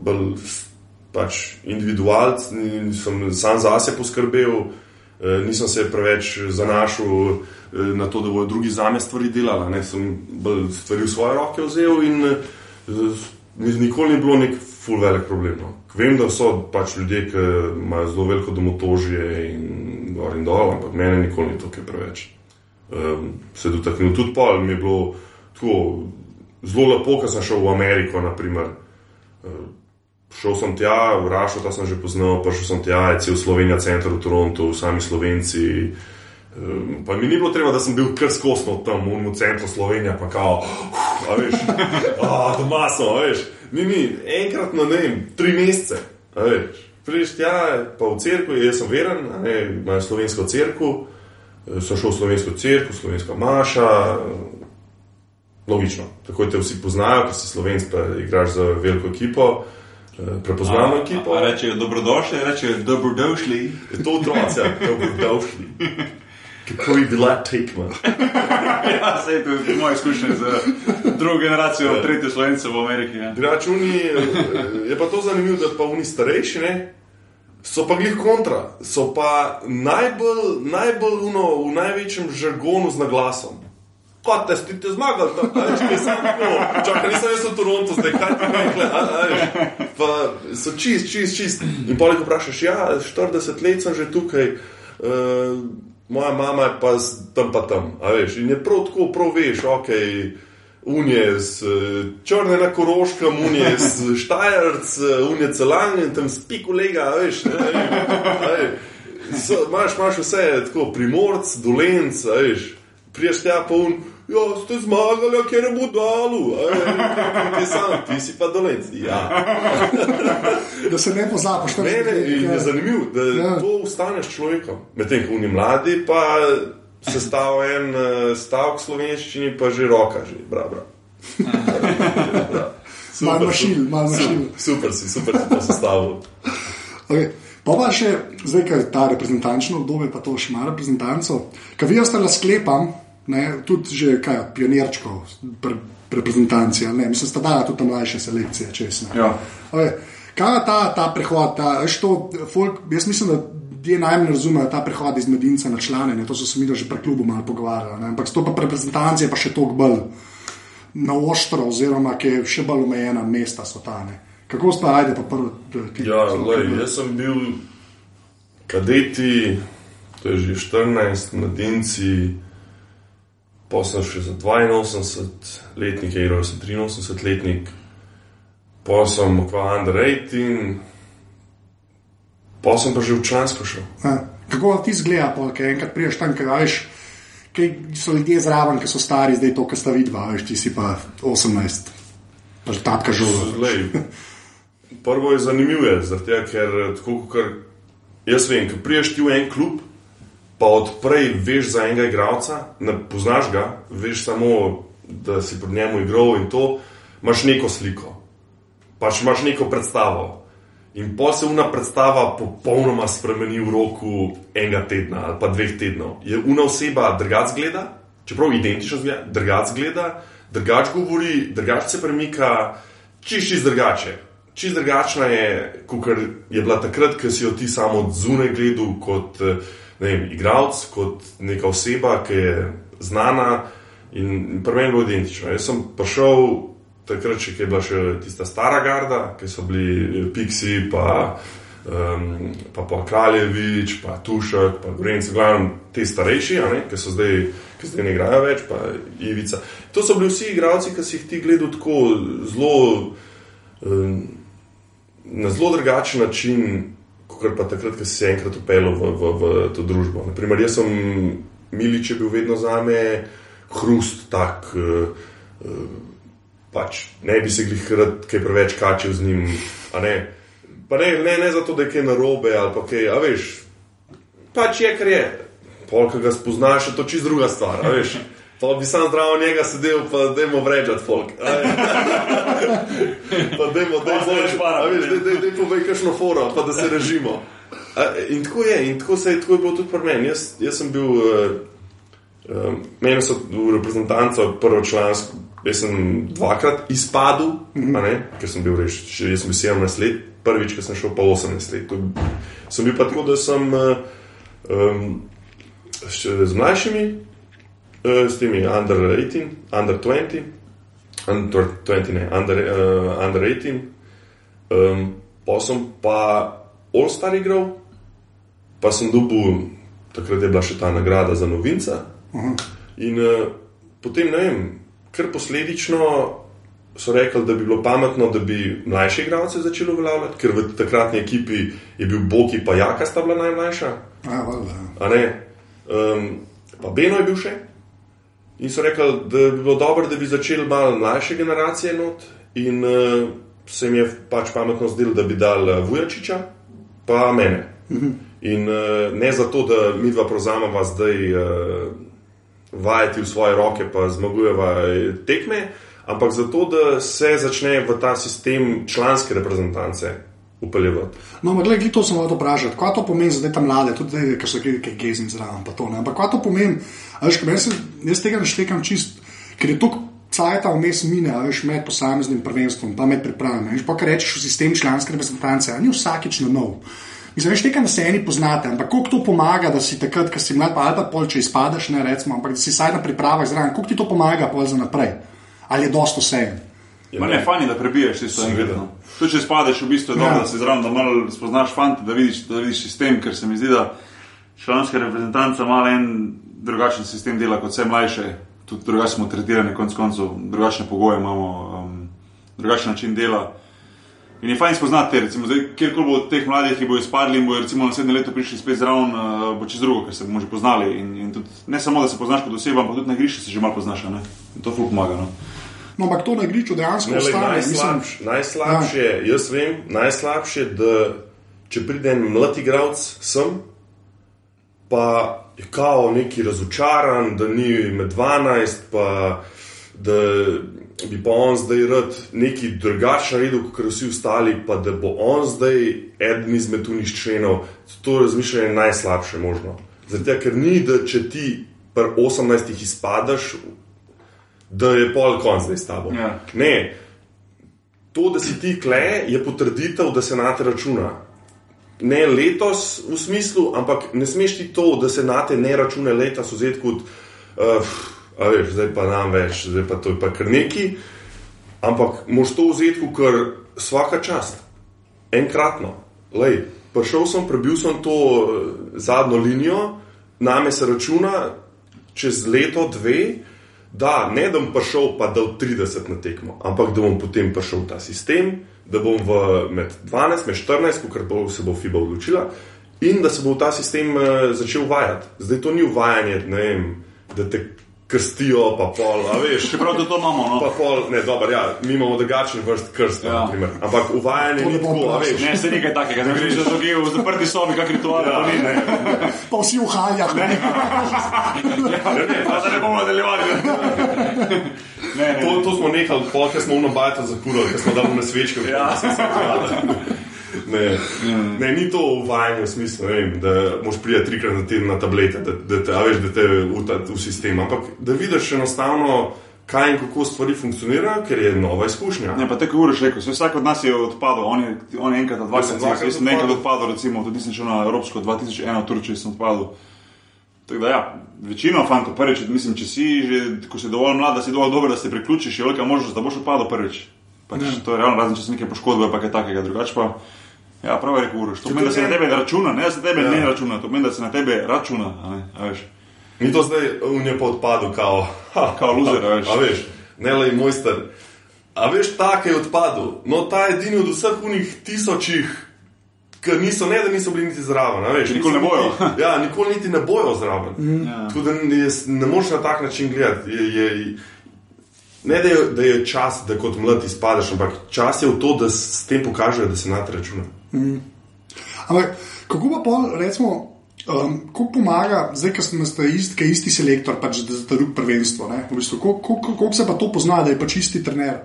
bolj pač individualc, in sem sam zase poskrbel, uh, nisem se preveč zanašal uh, na to, da bodo drugi za me stvari delali. Ne? Sem bolj stvari v svoje roke vzel in uh, nikoli ni bilo nek ful velik problem. No. Vem, da so pač ljudje, ki imajo zelo veliko domotožje in gor in dol, ampak mene nikoli ni to kaj preveč. Um, se dotaknil tudi pol, mi je bilo tako zelo lepo, ker sem šel v Ameriko. Naprimer. Uh, šel sem tja, Rašo, ta sem že poznal, pa šel sem tja, je cel Slovenija, center v Torontu, sami Slovenci. Um, pa mi ni bilo treba, da sem bil kar skosno tam, v centru Slovenije, pa kao, uf, a veš, a, doma sem, a veš. Ni, ni, enkrat na ne vem, tri mesece, a veš. Prideš tja, pa v cerkvu, jaz sem veren, imajo slovensko cerkev, eh, sem šel v slovensko cerkev, slovenska maša, logično, tako te vsi poznajo, ker si slovenc, pa igraš za veliko ekipo, prepoznavno ekipo. A Rečejo dobrodošli, rečejo dobrodošli. Je to otroci, dobrodošli. Kako je bila tekma? Ja, to je moja izkušnja z drugo generacijo, tretje slovence v Ameriki. Ja. Računi, je pa to zanimivo, da pa oni starejši, ne? So pa glih kontra, so pa najbolj, najbolj uno, v največjem žargonu z naglasom. Kot te ste zmagali, da ne samo tako. Čakaj, nisem jaz v Torontu, zdaj kaj ti veš. Pa so čist, čist, čist. In poleg vprašaš, ja, 40 let sem že tukaj. Uh, moja mama je pa tam pa tam, a veš. In je prav tako, prav veš, ok. Unije z eh, črne na koroškem, unije z štajerc, eh, unije celan in tam spi kolega, a veš. ne, a veš. So- Imaš, imaš vse tako, primorc, dolenc, a veš. Priješ tja pa un, ja, ste zmagali, a kjer je veš. Ti sam, ti si pa dolenc. Ja. Da se ne pozabiš, Ne, ne, in je zanimivo, da Ja. ja. to ustaneš človekom. Medtem ko oni mladi, pa se stav en eh, stavek slovenščini, pa že roka, že bra, bra. Malo mašil, malo mašil. Super si, super si to sestavil. Okay. Pa pa še, zdaj, ker je ta reprezentančno obdobje, pa to še ima reprezentanco. Kaj vi ostale sklepam, ne, tudi že kaj, pionirčko, pre, reprezentanci, ali ne, mislim, sta dala tudi ta mlajše selekcije, če sem. Ja. Kaj je ta, ta prehod, ta, veš, to, folk, jaz mislim, da ljudje najmanj razumejo ta prehod iz medinca na člane, ne, to so se mi že pri klubu malo pogovarjali, ne, ampak to pa reprezentacije je pa še toliko bolj na ostro, oziroma ki je še bolj omejena mesta so ta. Ne. Kako sta, ajde, pa prvo. ti- Ja, lej, jaz sem bil kadeti, to je že 14, mladinci, pa sem še za 82 letnik, igral sem 83 letnik, pa sem kva under 18, pa sem pa že v člansko šel. Ja. Kako ti zgleda, pol, kaj enkrat priješ tam, kaj veš, kaj so ljudje zraven, ki so stari, zdaj to, kar sta vidva, veš, ti si pa 18, pa že tatka žoga. Prvo je zanimivo, ker tako kot jaz vem, ko priješ ti v en klub, pa odprej veš za enega igralca, ne poznaš ga, veš samo, da si pred njemu igral in to, imaš neko sliko, pač imaš neko predstavo. In pa se una predstava popolnoma spremeni v roku enega tedna ali pa dveh tednov. Je una oseba drugač gleda, čeprav identično zgleda, drugač gleda, drugač govori, drugač se premika, čist čist drugače. Čist drugačna je, kot je bila takrat, ko si jo ti samo od zunaj gledal, kot eh, ne vem, igralec, kot neka oseba, ki je znana in pri meni je bilo identično. Jaz sem prišel takrat, če je bila še tista stara garda, ki so bili Pixi, pa, um, pa, pa Kraljevič, pa Tušek, pa Grenci, glavno te starejši, ne, ki so zdaj. Ki zdaj ne igrajo več, pa Ivica. To so bili vsi igralci, ki si jih ti gledal tako zelo, um, na zelo drugačen način, kot pa takrat, ko si se enkrat upeljal v, v, v to družbo. Naprimer, jaz sem Milič je bil vedno za me hrust, tak. Uh, uh, pač ne bi se jih rad kaj preveč kačil z njim. Ne? Ne, ne, ne zato, da je kaj narobe ali pa kaj, a veš, pač je, kar je polk ga spoznaš, je to čist druga stvar. Pa bi sam zdravo njega sedel, pa da jim vređati folk. Pa da jim vređati, da povej kakšno foro, pa da se režimo. In tako je, in tako, se, tako je bilo tudi pri meni. Jaz, jaz sem bil, uh, meni so v reprezentanco prvo člansko, jaz sem dvakrat izpadel, mm -hmm. ker sem bil reč, jaz sem bil 17 let, prvič, ko sem šel pa 18 let. To, sem bil pa tako, da sem uh, um, z mlajšimi, s temi under 18, under 20, under 20, ne, under, uh, under 18, um, pa sem pa All-Star igral, pa sem dobil, takrat je bila še ta nagrada za novinca. Uh -huh. In uh, potem, ne vem, ker posledično so rekli, da bi bilo pametno, da bi mlajše igralce začeli uveljavljati, ker v takratni ekipi je bil Boki, pa Jaka sta bila najmlajša. A, ja. um, pa Beno je bil še. In so rekli, da bi bilo dobro, da bi začeli malo mlajše generacije not. In uh, se mi je pač pametno zdelo, da bi dal uh, Vujačiča, pa mene. Mhm. In uh, ne zato, da mi dva prevzamemo zdaj uh, vajeti v svoje roke, pa zmagujeva tekme, ampak zato, da se začne v ta sistem članske reprezentance upeljevati. No, ampak gledaj, to sem hotel vprašati. Kaj to pomeni za te mlade, tudi te, ki so kaj gezni zraven, pa to ne. Ampak kaj to pomeni, veš, jaz, jaz tega ne štekam čist, ker je to. Cajta vmes mine, veš, med posameznim prvenstvom, pa med pripravami. Veš, pa kar rečeš v sistem članske reprezentance, ni vsakič na nov. Mislim, veš, nekaj na se eni poznate, ampak koliko to pomaga, da si takrat, ko si mlad, pa ali pa pol, če izpadeš, ne recimo, ampak da si saj na pripravah zraven, koliko ti to pomaga pol za naprej ali je dosto vse. Ja, ne, fajn je, da prebiješ tisto enkrat. Tudi če spadeš, v bistvu je dobro, ja. da si zraven, da malo spoznaš fante, da vidiš, da vidiš sistem, ker se mi zdi, da članska reprezentanca ima en drugačen sistem dela kot vse mlajše, tudi drugače smo tretirani, konc koncev, drugačne pogoje imamo, um, drugačen način dela. In je fajn spoznati, recimo, kjerkoli bo od teh mladih, ki bodo izpadli in bodo recimo naslednje leto prišli spet zraven, uh, bo čez drugo, ker se bomo že poznali. In, in tudi, ne samo, da se poznaš kot oseba, ampak tudi na igrišču se že malo poznaš. Ne? In to fuk pomaga. No? No, ampak to na igrišču dejansko ne ostane. Najslabš, najslabše je, ja. jaz vem, najslabše je, da če pride en mlad igralec sem, pa je kao neki razočaran, da ni med 12, pa da bi pa on zdaj rad neki drugačen naredil, kot vsi ostali, pa da bo on zdaj eden izmed unih členov. To razmišljanje je najslabše možno. Zato, ker ni, da če ti pri 18 izpadaš, da je pol konc zdaj s tabo. Ja. Ne, to, da si ti kle, je potrditev, da se na te računa. Ne letos v smislu, ampak ne smeš ti to, da se na te ne račune letos vzeti kot, uh, a veš, zdaj pa nam več, zdaj pa to je pa kar neki. Ampak moš to vzeti kot vsaka čast, enkratno. Lej, prišel sem, prebil sem to uh, zadnjo linijo, name se računa čez leto, dve da ne da bom prišel pa da v 30 na tekmo, ampak da bom potem prišel v ta sistem, da bom v med 12, med 14, ker bo se bo FIBA odločila in da se bo ta sistem uh, začel uvajati. Zdaj to ni uvajanje, ne vem, da te krstijo, pa pol, a veš. Čeprav to imamo, no. Pa pol, ne, dobro, ja, mi imamo drugačen vrst krsta, ja. ampak uvajanje ni tako, a veš. Ne, se nekaj takega, da greš za druge v zaprti sobi, kak ritual, ja. pa ni, ne. Pa vsi v haljah, ne. ja, ne, pa da ne bomo nadaljevali. Ne, ne. To, to smo nehali, ker smo v nabajtu zakurali, ker smo dali na svečke. Ja. Ne, mm. ne, ni to uvajanje v smislu, vem, da moš priti trikrat na teden na tablete, da, da te, veš, da te v, ta, v sistem. Ampak da vidiš enostavno kaj in kako stvari funkcionirajo, ker je nova izkušnja. Ne, pa tako uriš rekel, saj vsak od nas je odpadel, on je, on je enkrat, dvakrat, sem jaz dvakrat sem enkrat odpadel. recimo, tudi nisem šel na Evropsko 2001 v Turčijo, sem odpadel. Tako da, ja, večina fantov, prvič, mislim, če si že, ko si dovolj mlad, da si dovolj dober, da se priključiš, je velika možnost, da boš odpadel prvič. Pač, to je realno, razen če so neke poškodbe, pa kaj takega, drugače pa. Ja, prav je rekel Uroš. To pomeni, da se na tebe računa, ne se tebe Ja. ne računa, to pomeni, da se na tebe računa. a ne, a veš. In to zdaj on je pa odpadel, kao, ha, Kao loser, a veš. A veš, ne le mojster. A veš, ta, ki je odpadel, no ta je edini od vseh unih tisočih, ki niso, ne da niso bili niti zraven. Veš, Nikoli ne bojo. Niti, ja, nikoli niti ne bojo zraven. Mm. Ja. Tako da ne, ne moreš na tak način gledati. Je, je, ne da je, da je čas, da kot mlad izpadeš, ampak čas je v to, da s, tem pokažejo, da se na te računa. Ampak kako pa pol, recimo, um, kako pomaga, zdaj, ko ste, ste isti, kaj isti selektor, pač za za drug prvenstvo, ne? v bistvu, kako, kako, kako se pa to pozna, da je pač isti trener?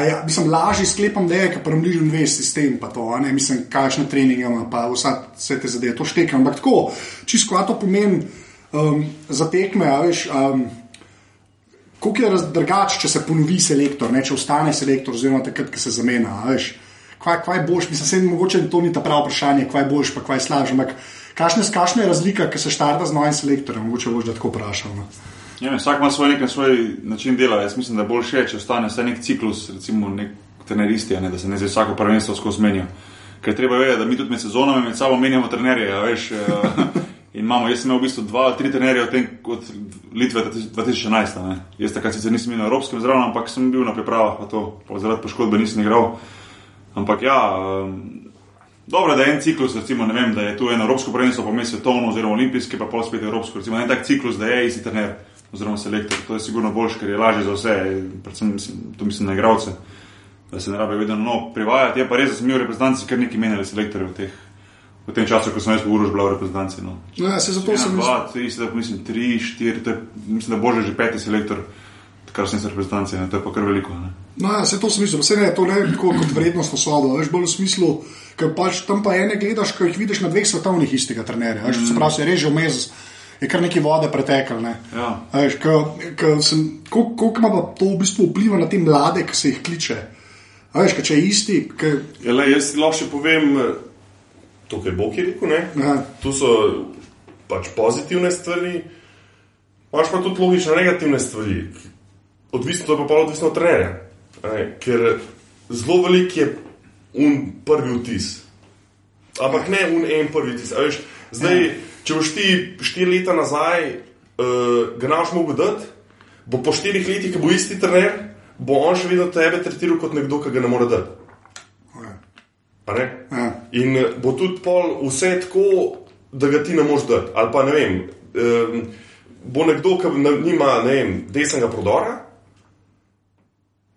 Ja, mislim, lažje sklepam, da je, ker premližen ve sistem, pa to, ne, mislim, kakšne treninge ima, pa vsa, vse te zadeve, to štekam. Ampak tako, čisto to pomeni um, za tekme, a veš. Um, Kako je drugače, če se ponovi selektor, ne, če ostane selektor, oziroma takrat, ko se zamenja. veš. Kaj, kaj boš, mislim, se mogoče to ni ta pravo vprašanje, kaj boš, pa kaj slažeš. Ampak kakšna, je razlika, ker se štarta z novim selektorjem, mogoče boš da tako vprašal. No. Ja, vsak ima svoj, nek, svoj način dela. Jaz mislim, da je boljše, če ostane vsaj nek ciklus, recimo nek treneristi, ne, da se ne zdaj vsako prvenstvo skozi menja. Ker treba vedeti, da mi tudi med sezonami med sabo menjamo trenerje. a Veš, eh, in imamo, jaz sem imel v bistvu dva ali tri trenerje od, tem, od Litve 2011. a ne. Jaz takrat sicer nisem bil na Evropskem zraven, ampak sem bil na pripravah, pa to pa zaradi poškodbe nisem igral. Ampak ja, um, dobro, da je en ciklus, recimo, vem, da je tu eno Evropsko prvenstvo, pa mes svetovno, oziroma olimpijske, pa pol spet Evropsko. Recimo, en tak ciklus, da je isti trener oziroma selektor. To je sigurno boljše, ker je lažje za vse, predvsem mislim, to mislim na igralce, da se ne rabi vedno novo privajati. Je pa res, da sem imel reprezentanci kar nekaj menjali selektorje v, teh, v tem času, ko sem jaz v Urož bila v reprezentanci. No. No, ja, se zato sem dva, tri, sedaj, mislim, tri, štiri, je, mislim, da bože že peti selektor, kar sem se reprezentanci, ne, to je pa kar veliko. Ne. No, ja, se to smisel, vse ne, to ne je tako kot vrednostno sodo, veš, bolj v smislu, ker pač tam pa ene gledaš, ko jih vidiš na dveh svetovnih istega trenerja, veš, mm. se pravi, se reže vmes, je kar nekaj vode pretekal, ne. Ja. Koliko, ima pa to v bistvu vpliva na te mlade, ki se jih kliče. A veš, če je isti, ki, Ja, le, jaz lahko še povem, to, kar Bog je rekel. Ja. Tu so pač pozitivne stvari, imaš pa tudi logične negativne stvari. Odvisno, je pa pol odvisno od trenerja. Ker zelo velik je un prvi vtis. Ampak ne un en prvi vtis. a Veš, zdaj, Ja. Če boš ti štiri leta nazaj, uh, ga naš mogel dati, bo po štirih letih, ki bo isti trener, bo on še vedno tebe tretiral kot nekdo, ki ga ne more dati. Ne? Ja. In eh, bo tudi pol vse tako, da ga ti ne moreš dati. Ali pa ne vem, um, bo nekdo, ki nima ne vem, desnega prodora,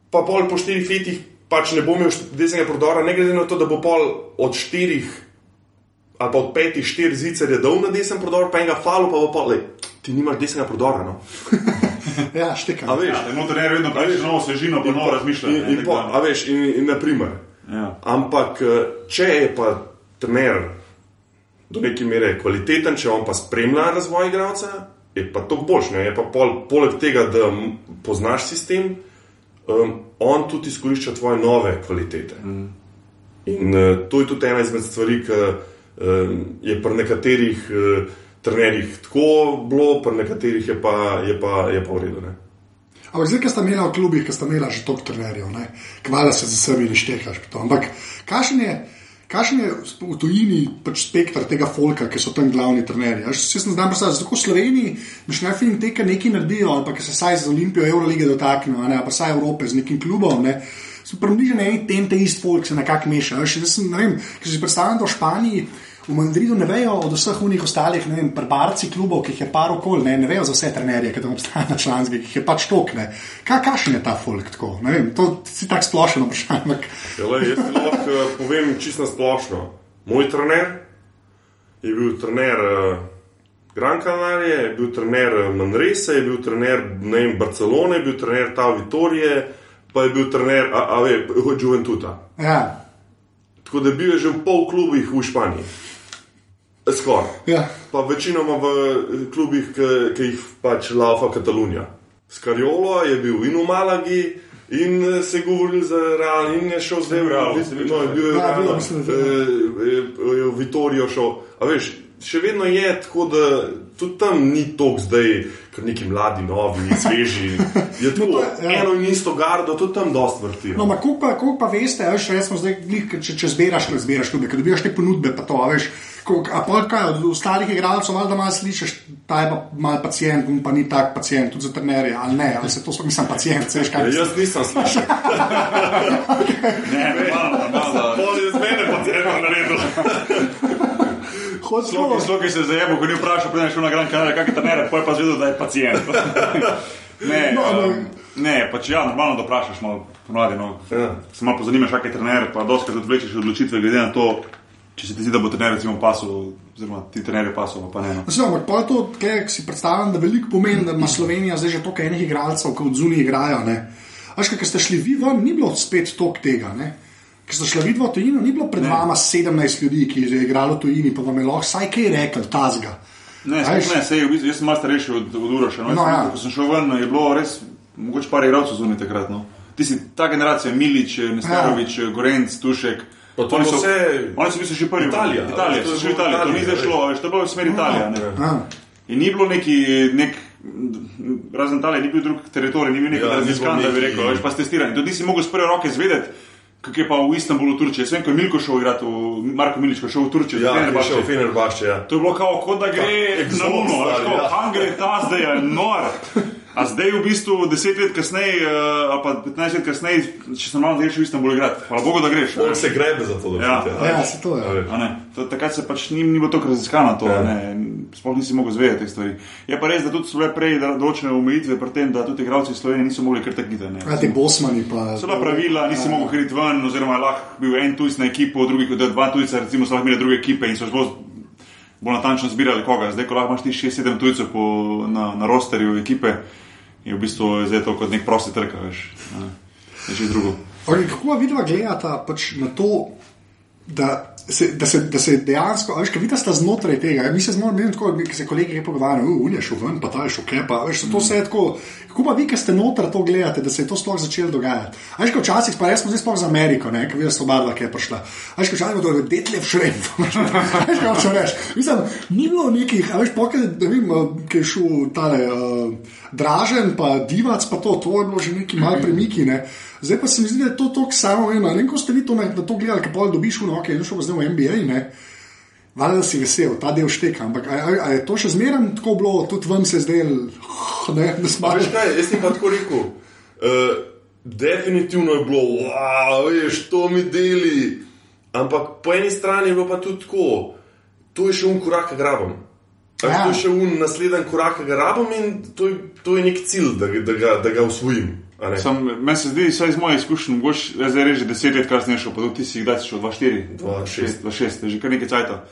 pa pol po štirih letih pač ne bo imel desnega prodora, ne glede na to, da bo pol od štirih ali pa od petih, štiri zicerje dal na desen prodor, pa enega falo, pa pol, lej, ti nimaš desnega prodora. No? ja, štekam. A veš? Ja, da trener vedno pravi, novo svežino, pa novo razmišlja. In, in, po, da- a veš, in, in naprimer. Ja. Ampak, eh, če je pa trener do neke mere kvaliteten, če on pa spremlja razvoj igralca, je pa to boljš. ne. Je pa pol, poleg tega, da poznaš sistem, um, on tudi izkorišča tvoje nove kvalitete. Mm. In uh, to je tudi ena izmed stvari, ki je pri nekaterih uh, trenerjih tako bilo, pri nekaterih je pa, je pa, je pa v redu. Ne. Ampak zdaj, ki ste imeli v klubih, ki ste imeli že toliko trenerjev, ne, kvala se za sebi ne štekaš. Ampak kakšen je, kakšen je v tujini pač spektr tega folka, ki so tam glavni trenerji? Jaz se ne znam predstavljati, tako v Sloveniji, miš naj film teka nekaj naredijo, ali pa se saj z Olimpijo Eurolige dotaknejo, ali pa saj Evrope z nekim klubom. Ne. Približno eni ten te isti folk, se nekako meša. Jaz sem, ne vem, ker si predstavljam, da v Španiji. V Madridu ne vejo od vseh unih ostalih, ne vem, prebarci klubov, ki jih je par okol, ne, ne vejo za vse trenerje, ki tam obstajajo na članskih, ki jih je pač tok. ne. Kaj, kakšen je ta folk tako? Ne vem, to si tako splošno vprašanje. ampak- Jale, jaz ti lahko eh, povem čisto splošno. Moj trener je bil trener uh, Gran Canaria, je bil trener eh, Manresa, je bil trener ne vem, Barcelone, je bil trener Ta Vitorije, pa je bil trener a, a, ve, Juventuta. Ja, Tako da bil je že v pol klubih v Španiji. Skoraj. ja, Pa večinoma v eh, klubih, ki ki jih pač laufa Katalonija. Skariolo je bil in v Malagi. In eh, se je govoril za Real, in je šel zdaj v Real, no, je bil je Ja, mislim, da eh, je. je, je v Vitorijo šel. A veš, še vedno je tako, da tudi tam ni tok zdaj, ker neki mladi, novi, sveži. Je tako, to je, ja. eno in isto gardo, tudi tam dost vrti. No, ampak koliko pa, pa veste, veš, recimo, zdaj, glih, če, če zbiraš, ko zbiraš klube, ko dobiš te ponudbe, pa to, a veš. A pa kaj od ostalih igralcev, malo da malo slišiš, ta je pa mal pacijent, on pa ni tak pacijent, tudi za trenerje, ali ne, ali se to sploh nisem pacijent, veš kaj. Ja, jaz nisem slišal, Ne, ne, malo, malo. pol je z mene potem naredil. Hoč Sloki, to, sloki se zajebo, ko ni vprašal, preden je šel na Gran Canaria, kakšne trenere, pa je pa zvedel, da je pacijent. ne, No, no, um, ne, pač ja, normalno da vprašaš malo ponavadi. No. Ja. Se malo pozanimaš, kak je trener, pa doskrat odvlečeš odločitve glede na to, če se ti zdi, da bo trener recimo pasel, oziroma ti trenerji pasel, pa ne. No. Vse, ampak pa je to, kaj si predstavljam, da veliko pomeni, da ima Slovenija zdaj že toliko enih igralcev, ki od zunaj igrajo. Ne. Veš, ker ste šli vi ven, ni bilo spet toliko tega. Ne. Ker ste šli vidvo v tujino, ni bilo pred ne. vama 17 ljudi, ki je igralo v tujini, pa vam je lahko vsaj kaj rekel, tazga. Ne, sploh ne, sej, v bistvu, jaz sem malo starejši od, od Uroša. No, No, no, ja. Ko sem šel ven, je bilo res, mogoče par igralcev zunaj takrat. No. Ti si ta generacija, Milič, Nestarovič, ja. Gorenc, Tušek. Pa to Oni so, vse- oni so bili še prvi. Italija, Italija, to so bilo Italijo, to ni Italija, zdaj šlo, veš, to je bilo v smeri Italije. ne. Ja. In ni bilo neki, nek, razen Italije, ni bil drug teritorij, ni bil neki Ja, bilo da bi rekel, veš, pa s testiranjem. Tudi nisi mogel z prve roke zvedeti, kako je pa v Istanbulu, Turčija. Jaz vem, ko je Milko šel igrati, v, Marko Milič, je šel v Turčijo, Ja, baš šel v Fenerbahče, ja. To je bilo kao, kot da gre exot na Luno, ali ja. kam gre ta zdaj, je nor. A zdaj v bistvu deset let kasneje, eh, ali pa 15 let kasneje, če sem malo greš v Istanbul igrati. Hvala Bogu, da greš. On se grebe za to, da Ja. a Ja, veš. se to je. Ne, to, takrat se pač ni, ni bilo tako raziskano, to, Ja. ja. sploh nisi mogel zvedeti teh stvari. Je pa res, da tudi so bile prej da- določene omejitve pri tem, da tudi igralci iz Slovenije niso mogli kar tako gledati. ne. Ja, ti bosmani pa. So bila pravila, nisi mogel hriti ven, oziroma je lahko bil en tujec na ekipo, drugi kot dva tujca, recimo so lahko imeli druge ekipe in so zelo bolj natančno zbirali koga. Zdaj, ko lahko imaš ti 6-7 tujcev po, na, na rosterju ekipe, je v bistvu zdaj to kot nek prosti trg, veš. Ne, že drugo. Okay, kako vidva gledata pač na to, da se, da se, da se dejansko, veš, kaj vidite, sta znotraj tega. Ja, mi se zelo, ne tako, ki se kolegi pogovarjajo, uh, je šel ven, pa ta je šel kepa. Veš, to vse je tako. Kako pa vi, ki ste noter to gledate, da se je to sploh začelo dogajati? Veš, kaj včasih, pa res smo zdaj sploh za Ameriko, ne, ki so oba dva, ki je prišla. Veš, kaj včasih to je detlef šrem. Veš, kaj hočeš reči? Mislim, ni bilo nekih, veš, pokaj, da vem, ki je šel tale. Uh, Dražen, pa divac, pa to, to je bilo že neki mali premiki. Ne. Zdaj pa se mi zdi, da je to tako samo eno. Ne vem, ko ste vi to, na, na to gledali, kaj pol dobiš v roke, in šel pa zdaj v NBA. Ne. Valjda si vesel, ta del šteka, ampak a, a, a je to še zmeraj tako bilo, tudi vam se je zdelo, ne, da smo veš kaj, jaz ti pa tako rekel. Uh, definitivno je bilo, wow, veš, to mi deli. Ampak po eni strani je bilo pa tudi tako, to je še un korak, rabim. Ja. To je še un naslednji korak, ki ga rabim in to je, to je nek cilj, da, ga- da, ga, da ga usvojim. a. Sam, meni se zdi, vsaj iz mojih izkušenj, mogoče zdaj reži deset let, kar sem šel, pa ti si kdaj si šel, 2-4, 2-6. 2-6, že kar nekaj cajta.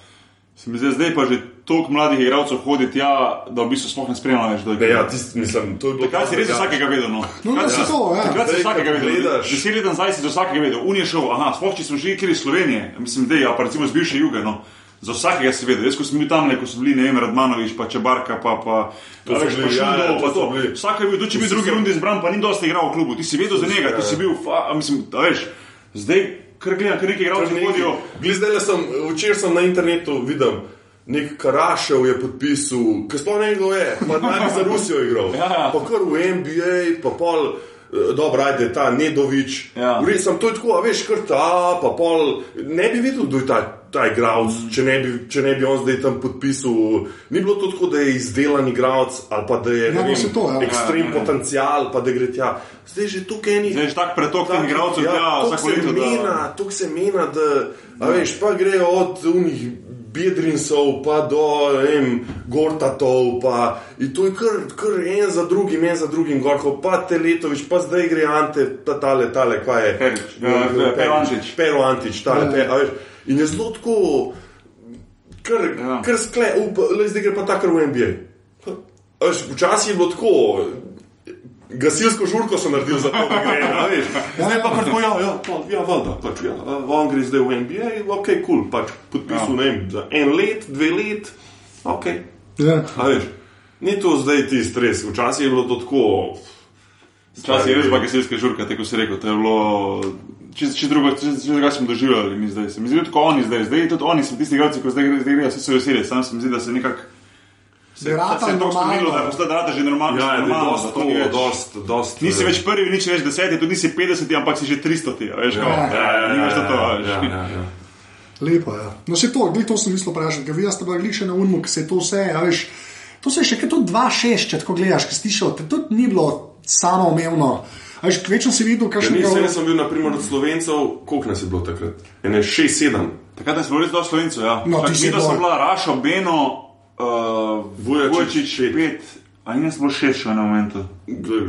Se mi zdi, zdaj pa že toliko mladih igralcev hodi tja, da v bistvu sploh ne spremljaš več Ne, ja, tist, mislim, to je bilo. Takrat si res ja. vsakega vedel. No. No, Takrat ja. si- to, ja. Takrat si Zdaj, vsakega vedel. Deset let nazaj si za vsakega vedel. Un je šel, aha, sploh če smo že kjer iz Slovenije, mislim, da je, pa recimo z bivše juge. No. Za vsakega si vedel. Jaz, ko sem bil tam, ko so bili, ne vem, Radmanovič, pa Čebarka, pa, pa, To a so veš, bili, pa ja, ja, pa to. Vsak je bil, tudi če bi drugi rundi izbran, pa ni dosti igral v klubu. Ti si vedel za njega, ti si bil, fa, mislim, a veš, zdaj, kar gledam, kar neki igralci hodijo. Zdaj, sem, včeraj sem na internetu videl, nek Karašev je podpisal, ki sploh ne vem, kdo je, pa naj bi za Rusijo igral. Ja, ja. Pa kar v NBA, pa pol. eh, Dobro, ajde, ta Nedovič. Ja. V redu sem to tako, a veš, kar ta, pa pol. Ne bi videl, kdo je ta, ta igralec, če, ne bi- če ne bi on zdaj tam podpisal. Ni bilo to tako, da je izdelan igralec ali pa da je Ja, no, se to, ja. ekstrem Ja, ja, ja. potencial, pa da gre tja. Zdaj že tukaj enih. Zdaj je tak pretok teh igralcev to vsako leto. da- mena, to se mena, da a veš, pa grejo od unih bedrinsov pa do vem, gortatov, pa in to je kar, kar en za drugim, en za drugim, gorko, pa Teletovič, pa zdaj gre Ante, ta tale, tale, kaj je. Perič, ja, Pero Antič. Pero Antič, tale, pe, a veš, in je zelo tako, kar, Ja. kar skle, up, le zdaj gre pa takar v NBA. A Veš, včasih je bilo tako, gasilsko žurko so naredili za to, da gre. a veš. Zdaj pa kar tako, ja, ja, pa, ja, valjda, pač, ja, on gre zdaj v NBA, ok, kul, cool, pač podpisal, ja. ne vem, za en let, dve let, ok. Ja. A veš, Ni to zdaj ti stres, včasih je bilo to tako. Včasih je res bageselska žurka, tako si rekel. To je bilo. Če če drugo, če če drugo smo doživljali, mi zdaj. Se mi zdi, da tako oni zdaj, zdaj tudi oni so tisti igralci, ko zdaj zdaj grejo, vsi so veseli. Sam se mi zdi, da se nekako. Se je to normalno. spremenilo, da je je rata že normalno. Ja, je normalno, dost, da to ni to, več- dost, dost, Nisi več prvi, nisi več deseti, tudi nisi 50, ampak si že 300. a Veš, Ja, kao, ja, ja, nimaš ja, to, ja, veš. ja, ja, ja. Lepo je. Ja. No, se to, glih to sem mislil vprašati, ker vidiš, da je še na unmu, ki se je to vse, a veš. To se je še kaj tudi 2-6, če tako gledaš, ki si tišel, to tudi ni bilo samoumevno. A Veš, kvečem si videl, Ja, kakšen nisem, jaz sem bil, naprimer, od slovencev, koliko nas je bilo takrat? Ene 6-7. Takrat smo bili zelo slovenci. Ja. No, ti Čak, si videl sem bila Raša, Beno, uh, Vujačič, Vujačič, pet. pet. A ni nas bilo šest še na momentu.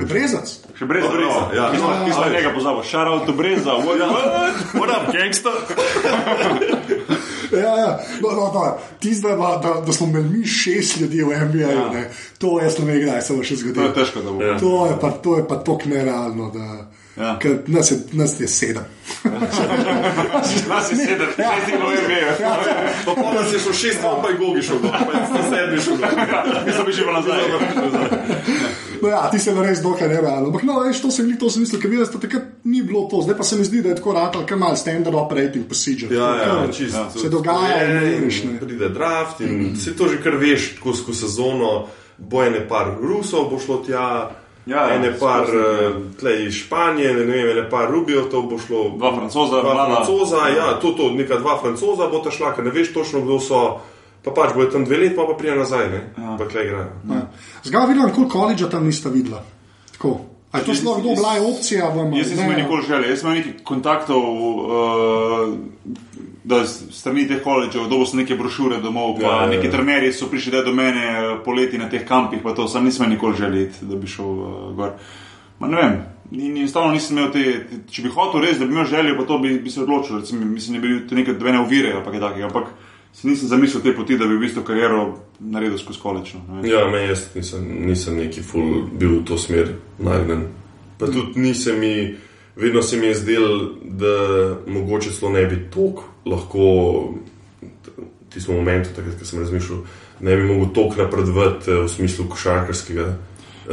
Brezac. Še brez Dobro, Breza. ja. Smo- Ja, smo ja, njega pozabili. Šaral to Breza. What what up, gangster? Ja, ja. No, no, no. Tisto, da, da, da smo imeli mi šest ljudi v NBA, ja. ne, to jaz ne vem, kdaj se bo še To je zgodilo. težko, da bo. Ja. To je pa, to je pa tako nerealno, da Ja. ker nas, je, nas je sedem. Nas je sedem, šest jih v NBA. Pa pol nas je šlo 6, pa je Gogi šel, pa je 107 šel. dol. Mi smo bili že pa nazaj. No, ja, ti se je res dokaj nerealno. Ampak, no, veš, to sem, glih- to sem mislil, ker vidiš, da takrat ni bilo to. Zdaj pa se mi zdi, da je tako rado, kar malo standard operating procedure. Ja, ja, Kar čisto. Se dogaja in ne. Ne. Pride draft in vse to že kar veš, tako skozi sezono. Bo ene par Rusov, bo šlo tja, Ja, ja, ene par ja. uh, tle iz Španije, ne vem, ene par Rubijotov bo šlo. Dva Francoza, dva mlada. francoza, ja, to, to, neka dva francoza bo ta šla, ker ne veš točno, kdo so. Pa pač bojo tam dve leti, pa pa prija nazaj, ne? Ja. Pa klej igrajo. Ja. Zgaj vidim, koliko koledža tam nista videla. Tako. A je to sploh kdo bila je opcija? Vam, Jaz nisem nikoli želje, jaz sem imel nekaj kontaktov, uh, da strani teh koledžev, dobil sem neke brošure domov, pa Ja, ja, ja. neki trenerji so prišli do mene poleti na teh kampih, pa to sam nisem nikoli želje, iti, da bi šel uh, gor. Ma ne vem, ni, ni, enostavno nisem imel te, te, če bi hotel res, da bi imel željo, pa to bi, bi se odločil, recimo, mislim, da bi bil to neke dvene ovire ali pa kaj takega, ampak nisem zamislil te poti, da bi v bistvu kariero naredil skozi kolečno. Ja, me jaz nisem, nisem neki ful bil v to smer nagnjen. Pa tudi nisem mi, vedno se mi je zdel, da mogoče celo ne bi tok lahko, v tistem momentu, takrat, ko sem razmišljal, ne bi mogel tok napredovati eh, v smislu košarkarskega.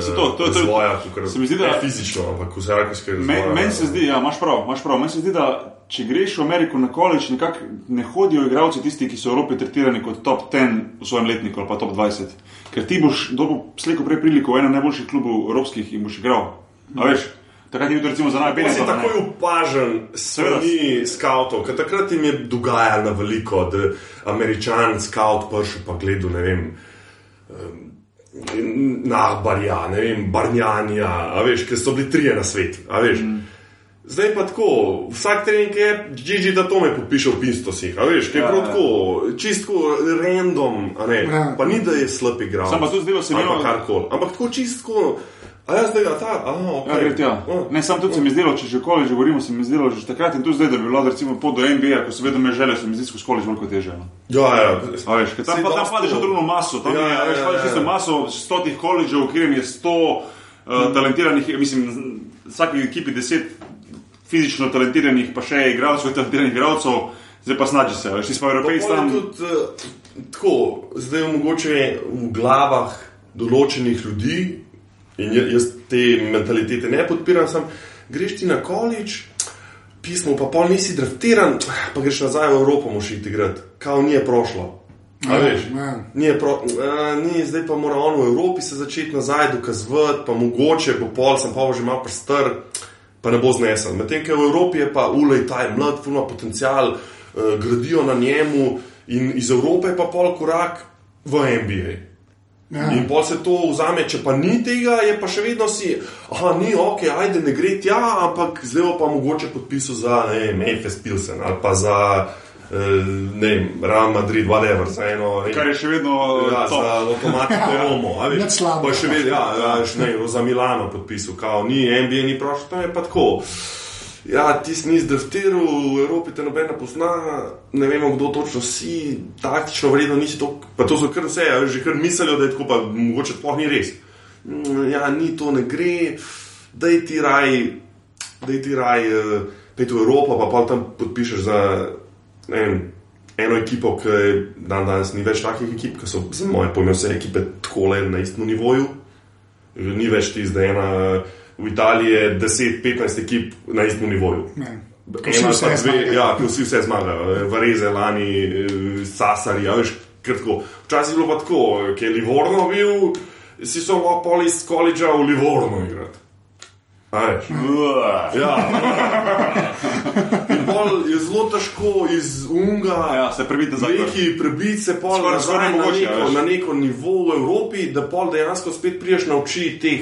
Se to- to- to- razvoja, kakor- se mi zdi, da- ne fizično, ampak košarkarskega Me- razvoja. Meni se zdi, ja, imaš prav, imaš prav. Meni se zdi, da če greš v Ameriko na koleč, nekako ne hodijo igralci tisti, ki so v Evropi tretirani kot top 10 v svojem letniku ali pa top 20. Ker ti boš dobil slejko prej priliko v enem najboljših klubov evropskih in boš igral. A veš, takrat je bil recimo za najbolj si takoj opažen strani skavtov, ker takrat jim je dogajalo veliko, da američan skaut prišel pa gledal, ne vem. Na Barja, ne vem, Barnjanja, a veš, ker so bili trije na svet, a veš. Mm. Zdaj pa tako, vsak trening je, Gigi da to me podpiše v pistosih, a veš, ker je Ja, prav ja. tako, čisto random, a ne. Ja. Pa ni, da je slab igral. Sam pa tudi zdelo se mi, no- karkoli. Ampak tako čisto, a jaz zdaj ga ta, aha, ok. Ja, gre tja. Ne, sam tudi se mi zdelo, če že koleč govorimo, se mi zdelo že takrat in tudi zdaj, da bi bilo recimo pot do NBA, ko se vedno me želje, se mi zdi skozi koleč veliko teže. No. Ja, ja. A veš, tam, pa, tam padeš na drugno maso, tam Ja, ja, je, ja, veš, ja, padeš ja. tisto maso stotih koledžev, v katerem je sto uh, talentiranih, mislim, vsaki ekipi deset fizično talentiranih, pa še igralcev, talentiranih igralcev, zdaj pa snaži se, veš, ti smo evropejci tam. Tudi, uh, tako, zdaj je mogoče v glavah določenih ljudi, in ja- jaz te mentalitete ne podpiram, sem, greš ti na količ, pismo, pa pol nisi draftiran, pa greš nazaj v Evropo, moš iti igrati, kao ni je prošlo. A veš, ni, je pro, a, ni, zdaj pa mora on v Evropi se začeti nazaj dokazovati, pa mogoče bo pol, sem pa že malo prstr, pa ne bo znesel. Medtem, ker v Evropi je pa ulej, ta je mlad, fulma potencial, uh, gradijo na njemu in iz Evrope je pa pol korak v NBA. Ja. In pol se to vzame, če pa ni tega, je pa še vedno si, ah, ni ok, ajde, ne gre tja, ampak zdaj pa mogoče podpisal za, ne vem, Memphis Pilsen ali pa za, eh, ne vem, Real Madrid, whatever, za eno. Kar je še vedno Ja, top. za avtomatiko Romo, a veš, Nič slabo. pa še vedno, ja, ja, ne, za Milano podpisal, kao, ni NBA, ni prošel, tam je pa tako. Ja, ti si nisi draftiral, v Evropi te noben ne pozna, ne vemo, kdo točno si, taktično vredno nisi to, pa to so kar vse, a veš, že kar mislijo, da je tako, pa mogoče sploh ni res. Mm, Ja, ni to, ne gre, daj ti raj, daj ti raj, uh, pej v Evropo, pa pa tam podpišeš za, vem, eno ekipo, ki je dan danes ni več takih ekip, ki so za moje pojme vse ekipe tako le na istem nivoju. Ni več tisti, da je ena v Italiji je 10-15 ekip na istem nivoju. Ne. Ena pa dve, zmagajo. ja, ki vsi vse zmagajo, Vareze, Lani, eh, Sasari, ja, veš, kar tako. Včasih je bilo pa tako, ki je Livorno bil, si so pa pol iz koledža v Livorno igrati. Ja. In pol je zelo težko iz Unga. Ja, se prebite za Neki prebiti se pol Skoraj- na, nemogoče, neko, veš. na neko nivo v Evropi, da pol dejansko spet priješ na oči teh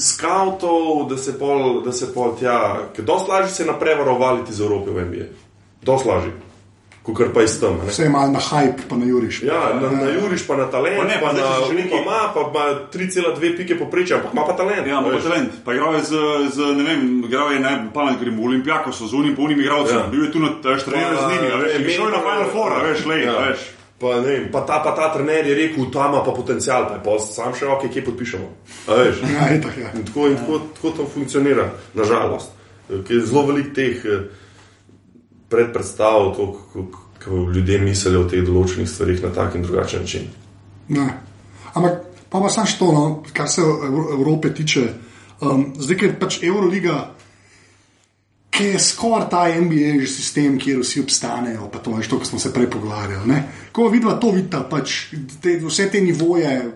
skavtov, da se pol, da se pol tja, ker dosti lažje se naprej varovati iz Evrope v NBA. Dosti lažje, kot pa iz tam. a ne. Vse je malo na hype, pa na juriš. Ja, na, na Juriš pa na talent, Pa ne, pa pa na nekaj- ima, pa ima 3,2 pike poprečja, ampak ima pa talent. Ja, ima pa talent. Pa igral je z, z ne vem, igral je ne pamet, ker je v Olimpijakosu, z unim polnim igralcem. Ja. Bil je tu na štreniranju z njimi, a veš, šel je na Final Four, a veš, lej, ja. a veš. Pa, vem, pa, ta, pa ta trener je rekel, ta ima pa potencial, pa je pa sam še ok, kje podpišemo. Ja, itak, ja. In tako, in tako, tako to funkcionira, nažalost. Ker je zelo veliko teh eh, predpostav, to, kako, kako ljudje mislijo o teh določenih stvarih na tak in drugačen način. Ne. Ampak pa pa samo što, no, kar se Evro- Evrope tiče. Um, zdaj, ker pač Euroliga, ki je skoraj ta že sistem, kjer vsi obstanejo, pa to je to, kar smo se prej pogovarjali. ne. Ko vidva to vidita, pač te, vse te nivoje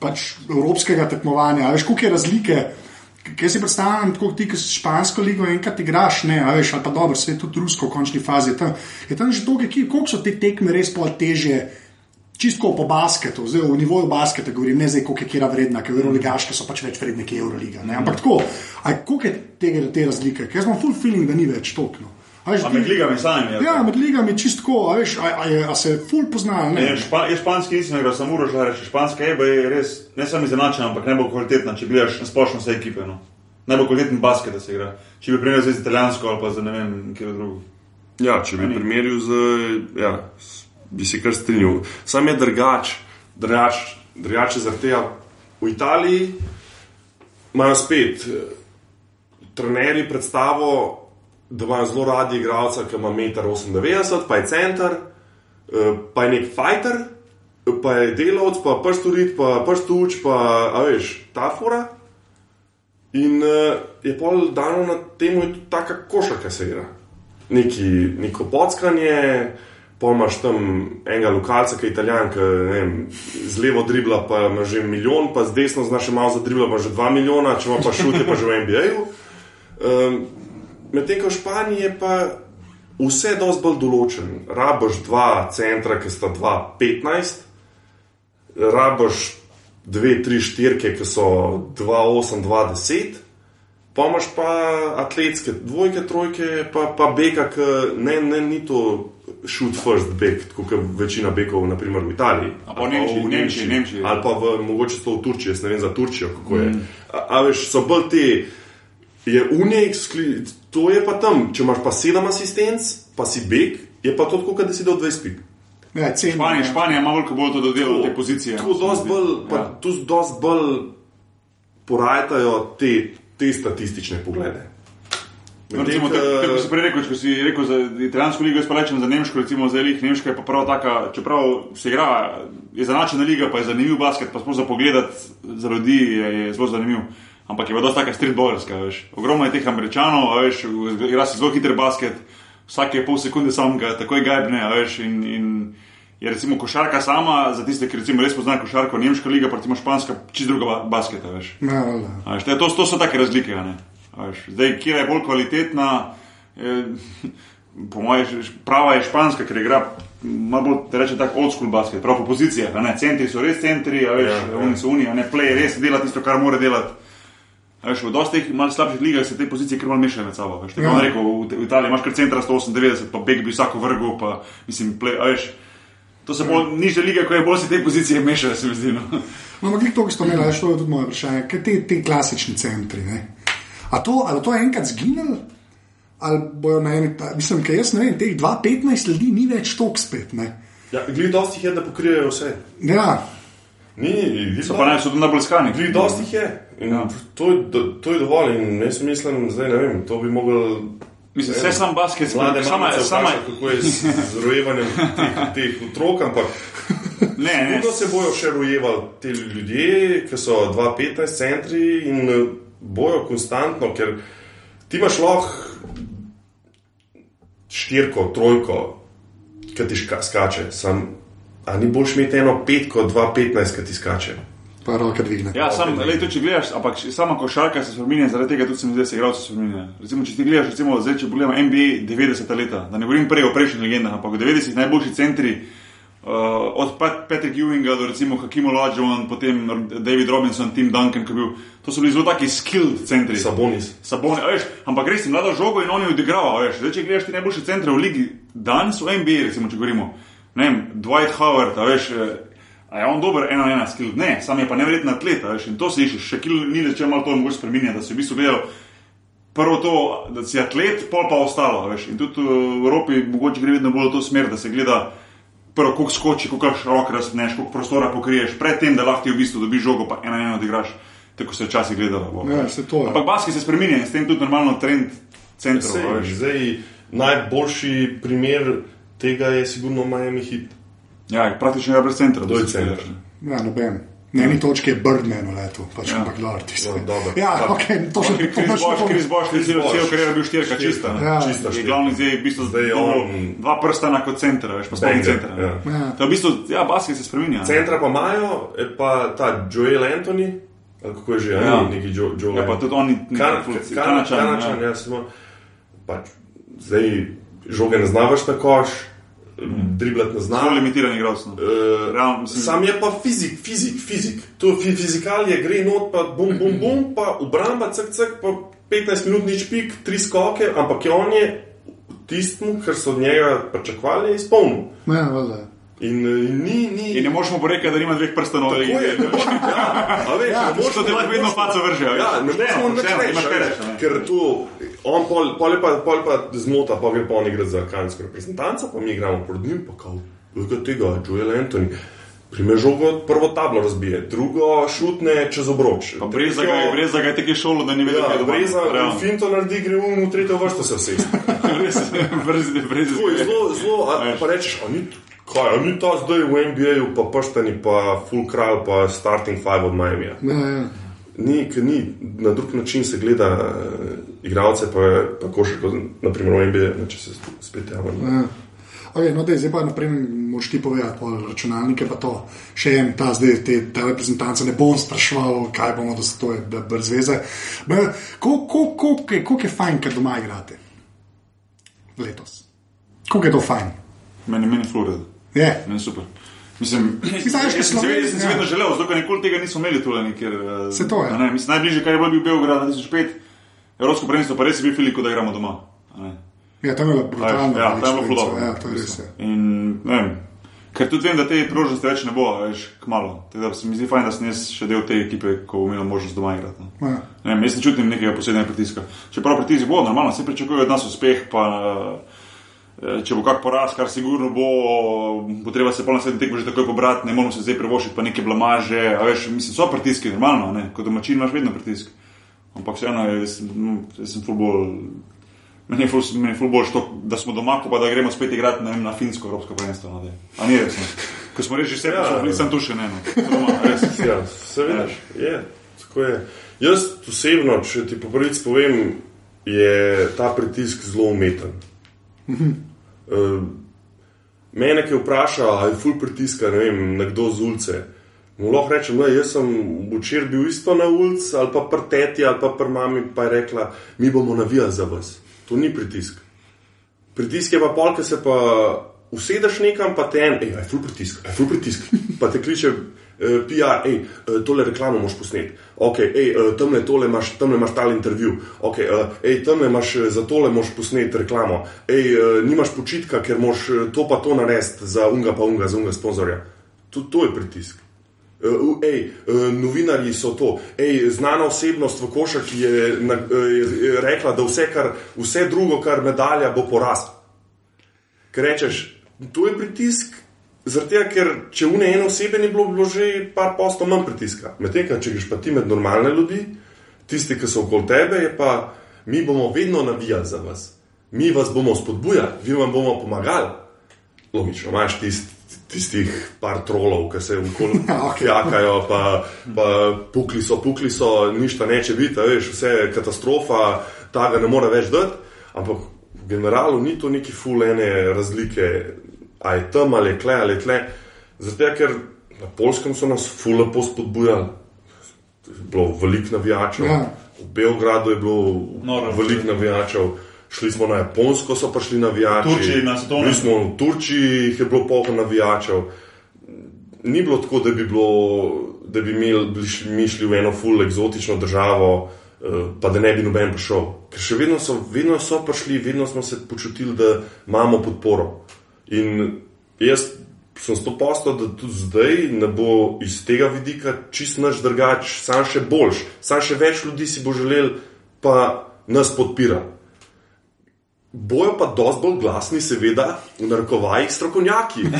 pač evropskega tekmovanja, veš, koliko je razlike. Kaj si predstavljam, tako ti, ki si špansko ligo enkrat igraš, ne, veš, ali pa dobro, svet tudi rusko v končni fazi. Je tam, je tam že toliko ekip, koliko so te tekme res pol težje, čisto po basketu, zdaj v nivoju basketa govorim, ne zdaj, koliko je kera vredna, ker Euroligaške so pač več vredne, kot Euroliga. Ne? Ampak tako, a koliko je tega, te razlike, ker jaz imam full feeling, da ni več tokno. A med ligami samimi. Ja, med ligami čisto tako, a, veš, a, a, je, a se full pozna. Je, Ne? špa, je španski nisem igral, samo urožar, španska EBA je res ne samo izenačena, ampak najbolj kvalitetna, če gledaš na splošno vse ekipe. No. Najbolj kvaliteten basket, da se igra. Če bi primerjal z italijansko ali pa z ne vem, kjer drugo. Ja, če bi primerjal z. Ja, s- bi se kar strinjal. Sam je drugač, drugač, drugače zaradi tega. V Italiji imajo spet eh, trenerji predstavo, da imajo zelo radi igralca, ki ima 1,98 m, pa je center, eh, pa je nek fighter, pa je delavec, pa prsturit, pa prstuč, pa a veš, ta fora. In uh, je pol dano na temu, je tudi taka košarka se igra. Neki, neko pockanje, pa imaš tam enega lokalca, ki je italijan, ki vem, z levo dribla pa ima že milijon, pa z desno znaš malo za dribla pa že dva milijona, če ima pa šute, pa že v NBA-ju. Um, Medtem ko v Španiji je pa vse dosti bolj določen. Raboš dva centra, ki sta 2-15, raboš dve, tri štirke, ki so 2-8-2-10, pa imaš pa atletske dvojke, trojke, pa, pa beka, ki ne, ne, ni to shoot first bek, kot je večina bekov, naprimer v Italiji. A pa v Nemčiji, Nemčiji, Nemčiji. Ali pa v, mogoče to v Turčiji, jaz ne vem za Turčijo, kako je. A, a veš, so bolj te. Je Unij, to je pa tam, če imaš pa sedem asistenc, pa si beg, je pa to tako, kot da si dal 20 pik. Ja, Španija, ja. Španija ima veliko bolj to dodelalo te pozicije. Tu dosti bolj, pa Ja. tu dosti bolj porajtajo te, te statistične poglede. No, recimo, tako ko- kot si prej rekel, če si rekel za italijansko ligo, jaz pa rečem za nemško, recimo za elih, nemška je pa prav taka, čeprav se igra, je zanačena liga, pa je zanimiv basket, pa sploh za pogled za ljudi je, je zelo zanimiv. Ampak je pa dosta taka streetballerska, veš. Ogromno je teh američanov, a veš, igra se zelo hiter basket, vsake pol sekunde sam ga takoj gajbne, a veš, in, in je recimo košarka sama, za tiste, ki recimo res poznajo košarko, nemška liga, pa recimo španska, čist druga ba- basketa, veš. Ja, valjda. A Veš, to, to so take razlike. a ne. Zdaj, kje je bolj kvalitetna, eh, po mojem, prava je španska, ker igra malo bolj, da rečem tako, old school basket, prav po pozicijah. Centri so res centri, a veš, Ja, ja, ja. oni so unija, ne play res dela tisto, kar mora delati. Veš, v dosti teh malce slabših ligah se te pozicije kar malo mešajo med sabo. Veš, Ja. ja. rekel, v, v Italiji imaš kar centra 198, pa beg bi vsako vrgel, pa mislim, play, veš. To so bolj nižje lige, ko je bolj se te pozicije mešajo, se mi zdi. No. No, ampak to, ki ste omenili, je tudi moje vprašanje. Kaj te, te klasični centri? Ne? A to, ali to je enkrat zginilo? Ali bojo na eni, mislim, ker jaz ne vem, teh 2-15 ljudi ni več tok spet. Ne? Ja, Glede dosti jih je, da pokrijejo vse. Ja, Ni, ni, So pa naj so tudi najbolj skani. Glede dosti jih je. Ja. to, je do, to je dovolj. In jaz mislim, zdaj ne vem, to bi mogel Mislim, vse sam basket, Mlade sama, sama, vprašajo, kako je z, z rojevanjem teh, teh otrok, ampak ne, ne, Kako se bojo še rojevali ti ljudje, ki so 2-15 centri in bojo konstantno, ker ti imaš lahko štirko, trojko, ki ti skače. Sam, a ni boš imeti eno petko, 2-15, ki ti skače. Pa roke dvigne. Ja, sam, lej, to, če gledaš, ampak sama košarka se spremenja, zaradi tega tudi se mi zdi, da se igralci spremenjajo. Recimo, če ti gledaš, recimo, zdaj, če pogledamo NBA 90 leta, da ne govorim prej o prejšnjih legendah, ampak v 90 najboljši centri, uh, od Pat, Patrick Ewinga do recimo Hakim Olajuwon, potem David Robinson, Tim Duncan, ki je bil, to so bili zelo taki skilled centri. Sabonis. Saboni, a veš, ampak res jim mlado žogo in oni odigravajo. veš. Zdaj, če gledaš ti najboljše centre v ligi, danes v NBA, recimo, če govorimo, ne vem, Dwight Howard, veš, eh, a je on dober, ena ena skill, ne, sam je pa nevreten atlet, veš, in to se išče, še kil ni začel malo to mogoče spremenjati, da se v bistvu gledal prvo to, da si atlet, pol pa ostalo, veš, in tudi v Evropi mogoče gre vedno bolj v to smer, da se gleda prvo, koliko skoči, koliko rok razpneš, koliko prostora pokriješ, predtem, da lahko ti v bistvu dobiš žogo, pa ena ena odigraš, tako se je včasih gledalo. bo, Ja, se to je. Ampak basket se spremenja in s tem tudi normalno trend centrov. Sej, veš. zdaj, najboljši primer tega je sigurno Miami Heat. Ja, praktično je brez centra. To je center. Ja, noben. Na eni točki je Birdman letu, pač Ja. ampak dobro, ti si. No, dobro. Ja, Pa- ok, to še Kris Boš, Kris Boš, Kris Boš, cel karier je bil štirka čista. Ja. Čista Je štirka. glavni zdaj v bistvu Zdaj je on- dva prstana kot centra, veš, pa ni centra. ne. ja. Ja. To je v bistvu, ja, basket se spremenja. ne. Centra pa imajo, je pa ta Joel Anthony, kako je že, Ja. ja. neki Jo- Joel. Ja, pa tudi oni, Kanačan, Kanačan, Kanačan, ja. ja, samo, pač, zdaj žoge ne znavaš na koš, driblat ne Zelo znaš. limitiran igralec. no. Uh, mislim- sam je pa fizik, fizik, fizik. To fi- fizikal je gre not, pa bum, bum, bum, pa obramba, cek, cek, pa 15 minut nič pik, tri skoke, ampak je on je tistmu, kar so od njega pričakovali, izpolnil. Ja, valjda. In, in ni, ni. In ne moreš mu porekati, da nima dveh prstanov. Tako je, ne moreš, ja, a veš, Ja, ne moreš to ti lahko vedno faco vrže, a veš. Ja, ne Pošteno, moreš mu nič pošteno, reči, imaš a kaj veš, reči, ne. ker tu, on pol, pol je pa, pol je pa zmota, pa gre pa on igrati za kanadsko reprezentanco, pa mi igramo proti njim, pa kao, vega tega, Joel Anthony. Prime žogo, prvo tablo razbije, drugo šutne čez obroč. Pa brez ga je, brez ga je tako šolo, da ni vedel, Ja, kaj je breza, finto naredi, gre v tretjo vrsto se vse. Res, brez, brez, Tako je zelo, zelo, pa rečeš, a ni, kaj, a ni ta zdaj v NBA-ju, pa prstani, pa full kralj, pa starting five od Miami. Ja, ja. Ni, ker ni, na drug način se gleda uh, igralce, pa, pa košarko, naprimer v NBA, ne, če se spet javim. Ja. Okay, no, dej, zdaj pa naprej moraš ti povedati, pol računalnike pa to. Še en, ta zdaj, te, ta reprezentance ne bom spraševal, kaj bomo, da se to je da brez veze. Koliko je, je fajn, kad doma igrate? Letos. Koliko je to fajn? Meni, meni Florida. Je. Meni super. Mislim, Ti znaš, jaz kaj sem se vedno- Slovenci- jaz sem si ja. vedno želel, zato nikoli tega nismo imeli tule nikjer. eh, Se to je. a Ne, mislim, najbližje, kar je bilo bil Beograd 2005, Evropsko prvenstvo, pa res je bil filik, da igramo doma. Ja, tam je bilo brutalno. Ja, tam je bilo dobro. Ja, to je res. je. In ne vem, ker tudi vem, da te priložnosti več ne bo, veš, kmalo. Da se mi zdi fajn, da sem jaz še del te ekipe, ko bom imel možnost doma igrati. No. Ja. Ne vem, jaz ne čutim nekega posebnega pritiska. Čeprav pritisk bo, normalno, vse pričakujejo od nas uspeh, pa eh, če bo kak poraz, kar sigurno bo, bo treba se pol naslednji tekmo že takoj pobrati, ne moramo se zdaj prevošiti pa neke blamaže, a veš, mislim, so pritiski, normalno, ne, kot domačin imaš vedno pritisk. Ampak vseeno, jaz, sem- no, jaz sem ful bolj, meni je ful bolj što, da smo doma, pa da gremo spet igrati vem, na finsko evropsko prvenstvo. No, a ni res, ne. Ko smo reči vse, Ja. ja, nisem tu še ne, no. Doma, res. Ja, se vidiš, je, tako je. Jaz osebno, če ti po prvič povem, je ta pritisk zelo umeten. Uh, mene, ki vpraša, ali je full pritiska, ne vem, nekdo z ulice. Mu lahko rečem, da sem včeraj bil isto na ulici, ali pa pri teti, ali pa pri mami, pa je rekla, mi bomo navijali za vas. To ni pritisk. Pritisk je pa pol, ki se pa usedeš nekam, pa te en, ej, aj ful pritisk, aj ful pritisk. Pa te kliče PR, ej, uh, tole reklamo moš posneti. Ok, ej, uh, tamle tole imaš, tamle imaš tal intervju. Ok, uh, ej, tamle imaš, eh, za tole moš posneti reklamo. Ej, uh, nimaš počitka, ker moš eh, to pa to narediti za unga pa unga, za unga sponzorja. To, to je pritisk. Ej, novinarji so to. Ej, znana osebnost v košarki je, je rekla, da vse, kar, vse drugo, kar medalja, bo poraz. Ker rečeš, to je pritisk, zaradi tega, ker če v ne ene osebe ni bilo, bilo že par posto manj pritiska. Medtem, če greš pa ti med normalne ljudi, tisti, ki so okoli tebe, je pa mi bomo vedno navijali za vas. mi vas bomo spodbujali, vi vam bomo pomagali. Logično, imaš tist, tistih par trolov, ki se okoli kjakajo, pa, pa pukli so, pukli so, ništa neče biti, veš, vse je katastrofa, ta ga ne more več dati. Ampak v generalu ni to neki fulene razlike, a je tam ali tle ali tle. Zato, ker na polskem so nas fulepo spodbujali, je bilo veliko navijačev, Ja. v Beogradu je bilo Noro. veliko navijačev. Šli smo na Japonsko, so prišli navijači. Turčiji na. Bili smo v Turčiji, jih je bilo polno navijačev. Ni bilo tako, da bi, bilo, da bi imeli, šli, mi šli v eno full eksotično državo, eh, pa da ne bi noben prišel. Ker še vedno so, vedno so prišli, vedno smo se počutili, da imamo podporo. In jaz sem sto posto, da tudi zdaj ne bo iz tega vidika čist naš drugač, sam še boljš, sam še več ljudi si bo želel, pa nas podpira. Bojo pa dosti bolj glasni, seveda, v narekovajih strokovnjaki.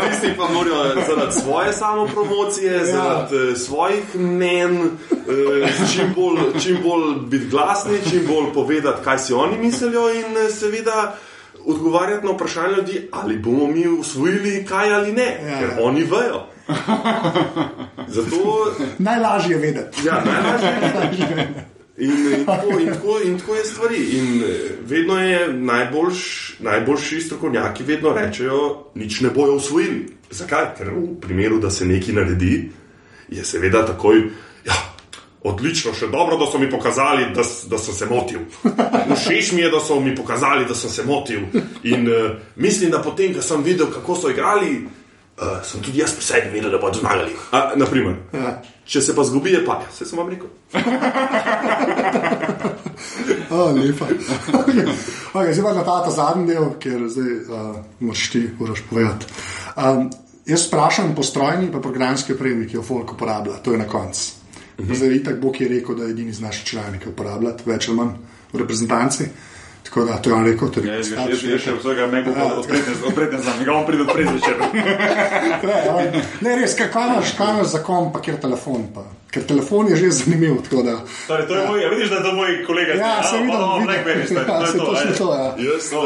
Tisti pa morajo zaradi svoje samopromocije, zaradi eh, svojih mnen, eh, čim bolj, čim bolj biti glasni, čim bolj povedati, kaj si oni mislijo, in eh, seveda odgovarjati na vprašanje ljudi, ali bomo mi usvojili kaj ali ne, Ja. ker oni vejo. Zato Najlažje je vedeti. Ja, najlažje. In, in, tako, in, tako, in tako je stvari. In eh, vedno je najboljš, najboljši strokovnjaki vedno rečejo, nič ne bojo usvojili. Zakaj? Ker v primeru, da se nekaj naredi, je seveda takoj. Ja, Odlično, še dobro, da so mi pokazali, da, da sem se motil. Všeč mi je, da so mi pokazali, da sem se motil. In uh, mislim, da potem, ko sem videl, kako so igrali, uh, sem tudi jaz pri sebi videl, da bodo zmagali. A, naprimer, Ja. Če se pa zgubi, je pa, vse sem vam rekel. Oh, lepa. okay. Okay, zdaj pa na ta, ta zadnji del, ker zdaj uh, moraš ti moraš povedati. Um, jaz sprašujem po strojni in programski opremi, ki jo folk uporablja, to je na koncu. Zdaj, tako Bog je rekel, da je edini iz naših članikov uporabljati, več ali manj v reprezentanci. Tako da to je on rekel, tudi Ja, jaz ga- jaz jaz še vsega ne bom za njega, on pride odpred zvečer. Ne, oj, ne, res, kaj imaš za kom, pa kjer telefon. Pa. Ker telefon je že zanimiv. tako Da, Torej, to je moj, ja, vidiš, da je to moj kolega. ja, A, sem videl. Blackberry, stari, Ja, to je se to, točno ajde. to. Ja. Jaz uh,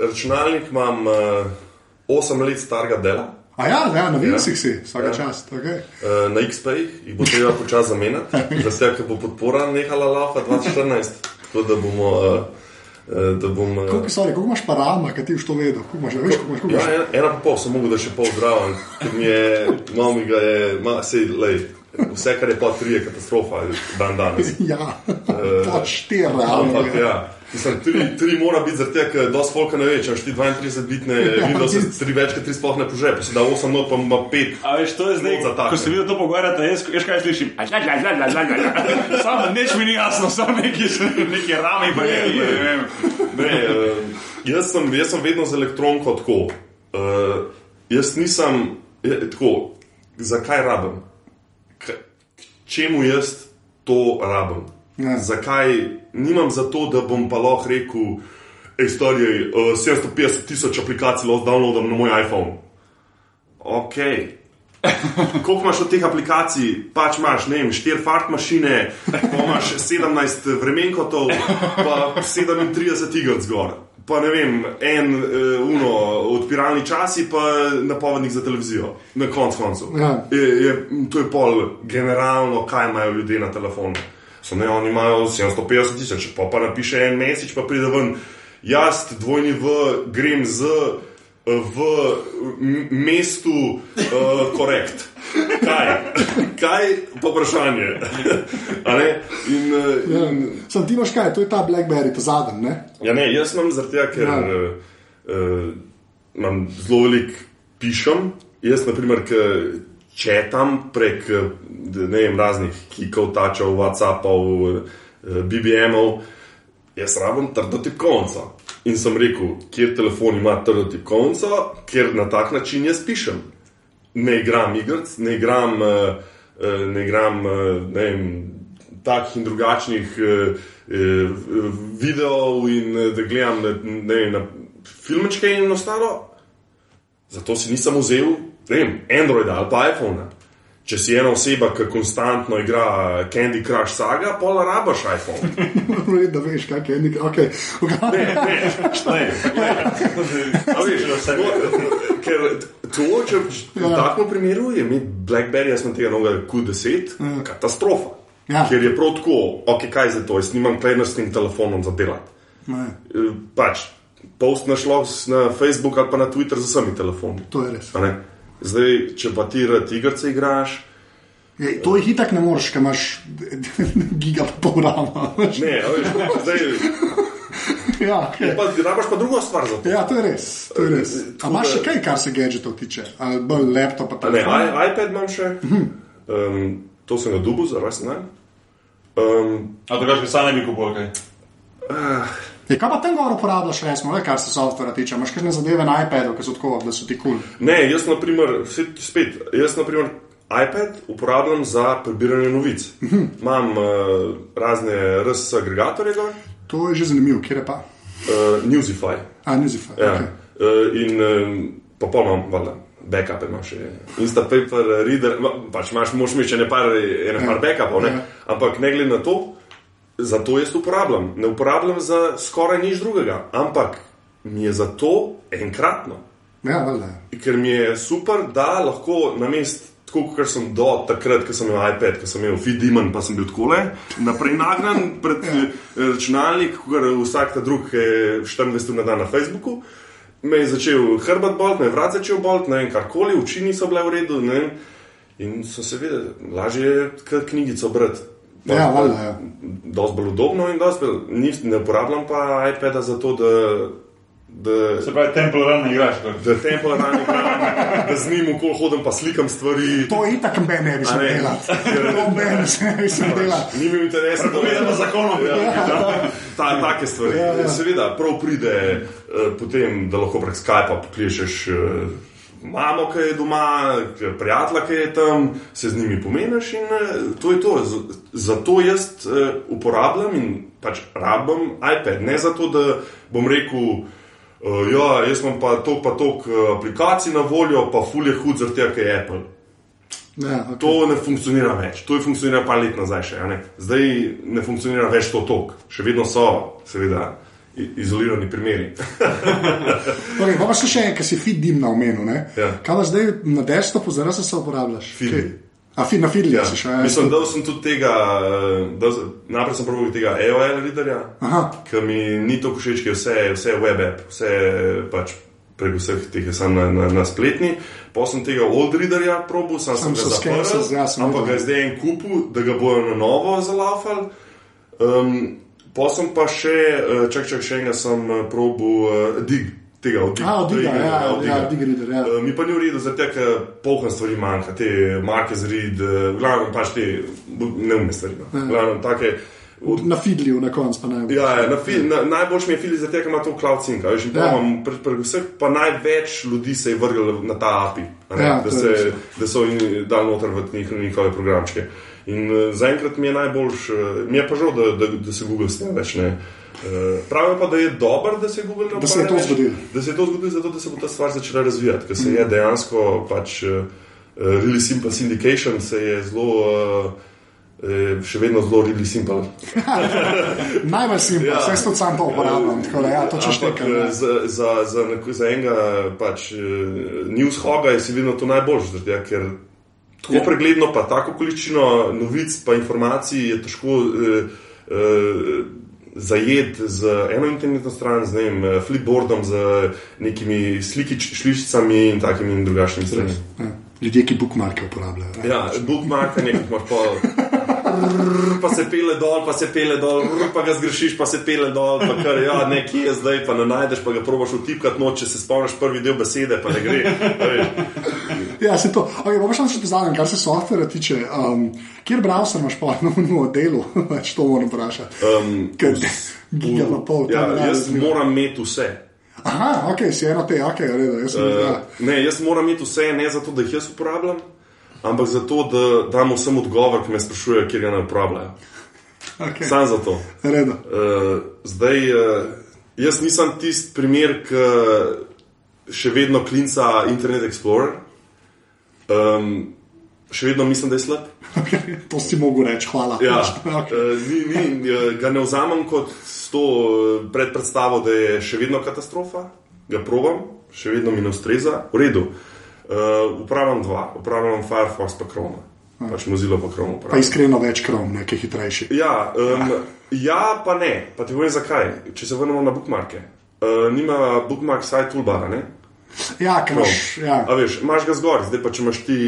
računalnik imam uh, 8 let starega dela. A ja, ja na Windowsih Ja. si, vsaka Ja. čast. Okay. Uh, na XP-jih jih bo treba počasi zamenjati, se ker bo podpora nehala laufa 2014. Tako da bomo. Uh, da bom, Koliko, sorry, koliko imaš parama, kaj ti už to vedel? Koliko imaš, veš, koliko imaš? Ja, imaš? ena, ena pa pol sem mogel, da še pol zdraven, ker mi je, malo mi ga je, ma, sej, lej, vse, kar je pa tri, je katastrofa, dan danes. Ja, to štiri, Ampak, ja. Mislim, tri, tri mora biti zaradi tega, ker dosti folka ne ve, če imaš ti 32 bitne, Ja, Windows res. tri več kot tri sploh ne pože, pa si da 8 not, pa ima 5. A veš, to je zdaj, ko se videl to pogovarjati, jaz, jaz kaj slišim. Samo nič mi ni jasno, samo neki, neki rami, pa neki, ne vem. Ne, uh, jaz, sem, jaz sem vedno z elektronko tako. Uh, jaz nisem je, tako, zakaj rabim? Čemu jaz to rabim? Ja. Zakaj nimam za to, da bom pa lahko rekel, hej, stari, uh, 750 tisoč aplikacij lahko downloadam na moj iPhone. Ok. Koliko imaš od teh aplikacij? Pač imaš, ne vem, 4 fart mašine, pa imaš 17 vremenkotov, pa 37 igr zgor. Pa ne vem, en uh, uno, odpiralni časi, pa napovednik za televizijo, na koncu koncev. Ja. Je, je, to je pol generalno, kaj imajo ljudje na telefonu. So ne, oni imajo 750 tisoč, pa pa napiše en mesec, pa pride ven. Jaz, dvojni v, grem z v mestu uh, korekt. Kaj? Kaj? Pa vprašanje. In, uh, Ja. in, Sam ti imaš kaj, to je ta Blackberry, ta zadnji, ne? ja, ne, jaz imam zaradi tega, ker Ja. uh, uh, imam zelo velik pišem. Jaz, na primer, četam prek eh, ne vem, raznih kikov, tačev, WhatsAppov, uh, BBM-ov, jaz rabim trdo tipkovnico. In sem rekel, kjer telefon ima trdo tipkovnico, ker na tak način jaz pišem. Ne igram igric, ne igram, uh, uh, ne igram uh, ne vem, takih in drugačnih videov, in da gledam na, ne vem, na filmčke in ostalo. Zato si nisem vzel ne vem, Androida ali pa iPhona. Če si ena oseba, ki konstantno igra Candy Crush saga, pol rabaš iPhone. Moram reči, da veš, kaj je nekaj. Okay. Ne, ne, ne. A veš, no, Ker to, če v Ja. takem primeru je imeti BlackBerry, jaz sem tega novega Q10, katastrofa. Ja. Ker je prav tako, ok, kaj za to, jaz nimam klener s tem telefonom za delati. Ne, Eh, Pač, post našlo na Facebook ali pa na Twitter z vsemi telefoni. to je res. Ne. Zdaj, če pa ti rad igrice igraš, Ej, to jih itak ne moreš, ker imaš giga pol rama. ne, veš, zdaj, ja, okay. pa, rabaš pa drugo stvar za to. ja, to je res. To je res. A imaš še kaj, kar se gadgetov tiče? Ali bolj laptop, pa Ne, iPad imam še, um, to sem ga dubu za rojsten dan. Um, A drugače, sam ne bi kupil kaj. Je, kaj pa tam gor uporabljaš, resno, le, kar se softvera tiče? Imaš kakšne zadeve na iPadu, ki so tako, da so ti kul. Cool. ne, jaz naprimer, spet, spet, jaz naprimer iPad uporabljam za prebiranje novic. Imam uh, razne RSS agregatorje, gor, To je že zanimivo, kje je pa? uh, Newsify. A, Newsify. Ja. Okay. Uh, in um, valjda, backup imam še. Instapaper, reader, pač imaš, moš mi še ne par, ene par backupov, ne? Ja. ampak ne glede na to, za to jaz uporabljam. Ne uporabljam za skoraj nič drugega, ampak mi je za to enkratno. Ja. Ker mi je super, da lahko na mest. Tako kot sem do takrat, ko sem imel iPad, ko sem imel Fidimon, pa sem bil tako le, naprej nagnan pred ja. računalnik, kot vsak ta drug, ki je 24 ur na dan na Facebooku. Me je začel hrbet bolt, me je vrat začel bolt, ne vem, karkoli, oči niso bile v redu. ne. In so se vedeli, lažje je knjigico brati. Ja, valjda, ja. Dosti bolj udobno in dosti bolj, ni- ne uporabljam pa iPada za to, da. da Se pravi, Temple Run igraš. kot. da tempo rani igram, da z njim okoli hodim, pa slikam stvari. To je itak meni ne bi smel ne? delati. To meni ne bi smel delati. Ni mi interesa, da Povedano zakonom. Ja, ta, take stvari. Ja, ja. Seveda, prav pride uh, potem, da lahko prek Skypa pokličeš uh, mamo, ki je doma, prijatelja, ki je tam, se z njimi pomeneš in uh, to je to. Zato jaz uh, uporabljam in pač rabim iPad. Ne zato, da bom rekel. Uh, ja, jaz imam pa toliko, pa uh, aplikacij na voljo, pa ful je hud zaradi tega, ker je Apple. Ja, okay. To ne funkcionira več, to je funkcioniralo par let nazaj. Še, ne? Zdaj ne funkcionira več to tok, še vedno so, seveda, izolirani primeri. Okay, pa, pa še še en, ki si feed dim na omenu. Ja. Kaj pa zdaj na desktopu, zdaj se uporabljaš? Kaj? A, feed, na Fidli Ja. si še. ja, Mislim, da sem tudi tega, eh, dal najprej sem probil tega AOL readerja, Aha. ki mi ni to všeč, ker je vse, vse web app, vse pač prek vseh teh je sam na, na, na spletni. Pa sem tega old readerja probil, sam, Sam sem ga zaprl, ja, ampak ga je zdaj en kupu, da ga bojo na novo zalaufali. Um, pa sem pa še, uh, čak, čak, še enega sem uh, probil uh, dig. Tega od A, od Diga, ja, ja, ja. Uh, mi pa ni v redu, zato ker polkan stvari manjka, te Marquez Reed, uh, glavno pač te neumne stvari. No. Glavno, take, od, Na Fidliju na koncu pa ne. ja, ja, na, fil- na, najboljši mi je film, zato ker ima to cloud sync. Veš, in Ja. ja. pri, pri vseh pa največ ljudi se je vrglo na ta API, ne, Ja, da, se, da so in- dali noter v njihove, programčke. In uh, zaenkrat mi je najboljš, uh, mi je pa žal, da, da, da se Google s tem več ne. Uh, pravijo pa, da je dobro, da se Google ne Da se je to zgodilo. Da se je to zgodilo, zato da se bo ta stvar začela razvijati, ker se je dejansko pač really simple syndication se je zelo. Eh, Še vedno zelo really simple. Najbolj simpel, Ja. ja. vse to sam to uporabljam. Tako da, ja, to češ nekaj. eh, ne. za, za, za, za enega pač, news hoga je sigurno to najboljše, zaradi tega, ker tako ja. pregledno, pa tako količino novic, pa informacij je težko uh, uh, zajeti z eno internetno stran, z vem, eh, flipboardom, z nekimi slikič, šličicami in takimi in drugačnimi stvarmi. Ja. Ljudje, ki bookmarke uporabljajo. ne. Ja, bookmarkanje, ki imaš pa. Pa se pele dol, pa se pele dol, pa ga zgrešiš, pa se pele dol, pa kar ja, nekje je zdaj, pa ne najdeš, pa ga probaš vtipkati noč, če se spomniš prvi del besede, pa ne gre. Ja, se to. Okay, pa še nekaj zadnjega, kar se softvera tiče. Um, kjer browser imaš pa na novem delu? Več to moram vprašati. Um, Ker giga pa pol. ja, tam, jaz zanimivo. moram imeti vse. Aha, ok, si eno te, ok, v redu. Jaz sem, uh, ja. Ne, jaz moram imeti vse, ne zato, da jih jaz uporabljam, ampak zato, da dam vsem odgovor, ki me sprašujejo, kjer ga ne uporabljajo. okay. Sam zato. v redu. Uh, zdaj, uh, jaz nisem tisti primer, ki še vedno klinca Internet Explorer. Um, še vedno mislim, da je slab. to si mogel reči, hvala. Ja, Okay. eh, ni, ni, eh, ga ne vzamem kot to eh, predpredstavo, da je še vedno katastrofa, ga probam, še vedno mi ne ustreza. V redu. Uh, upravljam dva, upravljam Firefox pa Chrome. Pač Mozilla pa Chrome. Pa upravljam. iskreno več krom, nekaj hitrejši. Ja, um, ja, pa ne. Pa ti povem zakaj. Če se vrnemo na bookmarke. Uh, nima bookmark site toolbara, ne? Ja, ker imaš. Ja. A veš, imaš ga zgor, zdaj pa če imaš ti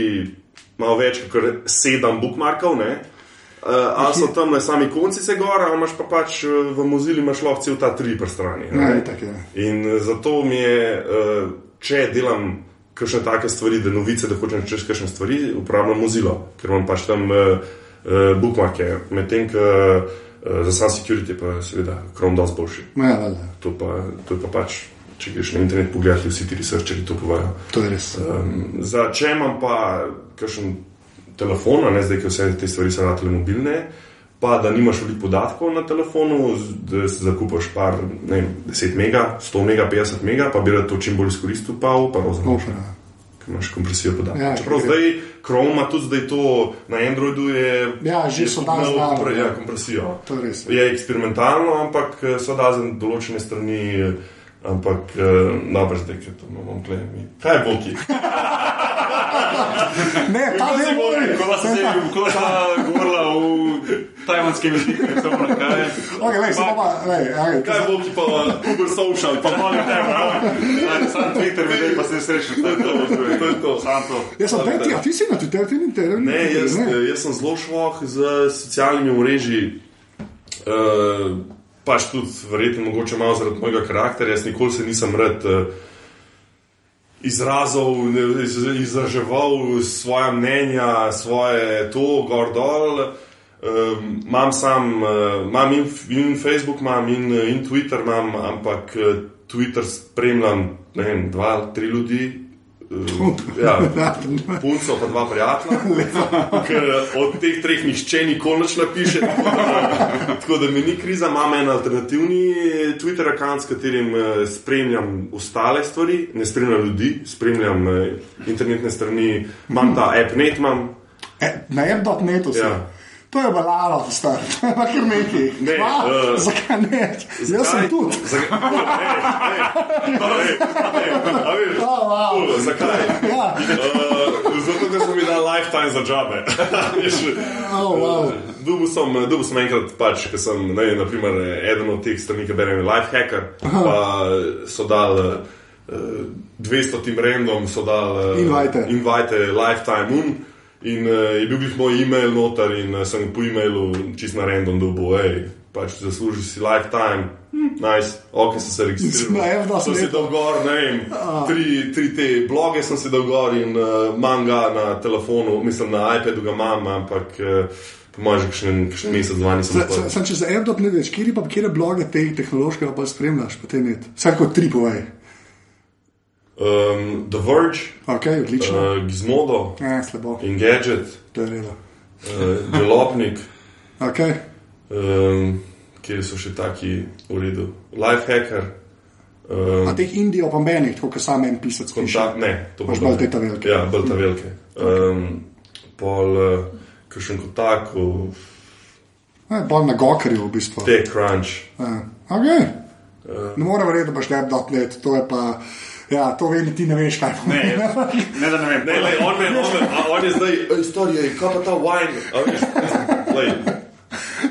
malo več kot sedem bookmarkov, ne? Uh, ali so tam na sami konci se gor, ali imaš pa pač uh, v Mozili imaš lahko cel ta tri prstrani. Ja, itak je. In eh, zato mi je, uh, če delam kakšne take stvari, da novice, da hočem čez kakšne stvari, uporabljam Mozilo, ker imam pač tam uh, uh, bookmarke, medtem ko uh, za sam security pa seveda Chrome dosti boljši. Ja. To pa, to je pa pač, če greš na internet pogledati, vsi ti researcheri to povajo. To je res. Um, za če imam pa kakšen telefon, ne zdaj, ker vse te stvari so ratele mobilne, pa da nimaš veliko podatkov na telefonu, da si zakupaš par, ne vem, 10 mega, 100 mega, 50 mega, pa bi rad to čim bolj izkoristil, pa uporabljam. Opa, ja. Ker imaš kompresijo podatkov. Ja, Čeprav zdaj Chrome ima tudi zdaj to na Androidu, je, Ja, že so imel znano, ja. kompresijo. To je res. Je eksperimentalno, ampak eh, so da za določene strani, ampak eh, dobro, zdaj, ker to imamo gledati. Kaj je boki? Ne, ta ne more. Ko da se je sta govorila v tajvanskem jeziku, samo na kaj. Okay, lej, samo pa, lej, okay, Kaj je boki pa Uber Social? Pa Molim te, bro. Sam Twitter, videl pa se srečen. to je to, to je to. Sam to. Jaz sem peti, a ti si na Twitterju, ti ni tebe. Ne, jaz, eh, jaz sem zelo šloh z socialnimi omrežji. Uh, pač tudi, verjetno, mogoče malo zaradi mojega karakterja. Jaz nikoli se nisem rad uh, izrazil, ne, iz, izraževal svoje mnenja, svoje to, gor dol. Um, imam sam, uh, imam in, in Facebook, imam in, eh, in Twitter, imam, ampak Twitter spremljam, ne vem, dva, tri ljudi. Ja, punco pa dva prijatelja. Ker od teh treh nihče nikoli nič napiše, tako da, tako da mi ni kriza. Imam en alternativni Twitter račun, s katerim eh, spremljam ostale stvari, ne spremljam ljudi, spremljam eh, internetne strani, imam ta AppNet, imam. E, na app.netu. Ja. To je balalo, star. Pa kar nekaj. Ne, Hva? eh, Zakaj ne? Jaz sem tudi. Zakaj? Ej, ej, ej, a veš, Oh, wow. ful, Zakaj? Ja. Uh, zato, ker smo mi dali lifetime za. Veš, Oh, wow. Dubu sem, dubu sem enkrat, pač, ker sem ne, naprimer, eden od teh strani, ki berem Lifehacker, pa so dal uh, 200 tim random, so dal uh, Invite. invite lifetime un. In uh, je bil glih moj e-mail noter in uh, sem po e-mailu čist na random dobu, hej, pač zaslužiš si lifetime, hm, nice, ok, sem se registriral. F2 Sem si dal gor, ne vem, tri, tri te bloge sem si dal gor in uh, imam ga na telefonu, mislim na iPadu ga imam, ampak uh, po mojem že kakšen, kakšen mesec, dva nisem sa- Sam če za app.net veš, kje pa kje bloge te tehnološke pa spremljaš, potem je. Vsako tri povej. Um, The Verge, Ok, odlično. uh, Gizmodo, Ne, slabo. Engadget, To je redo. uh, Delopnik, Ok. um, kjer so še taki v redu, Lifehacker, um, A teh Indijo pa menih, tako kot sam en pisec piše. kontakt, ne, to Imaš bo bolj te velike. Ja, bolj ta velike. Um, pol, uh, kakšen kontakt, Ne, bolj na gokarju v bistvu. TechCrunch. Ja. Okay. Ne morem verjeti, da boš app.net, to je pa. Ja, to vem, ti ne veš, kaj pomeni. Ne, ne, da ne vem. Ne, lej, on, me, on, me, a on je zdaj, istorija, kaj pa ta wine. A veš, lej,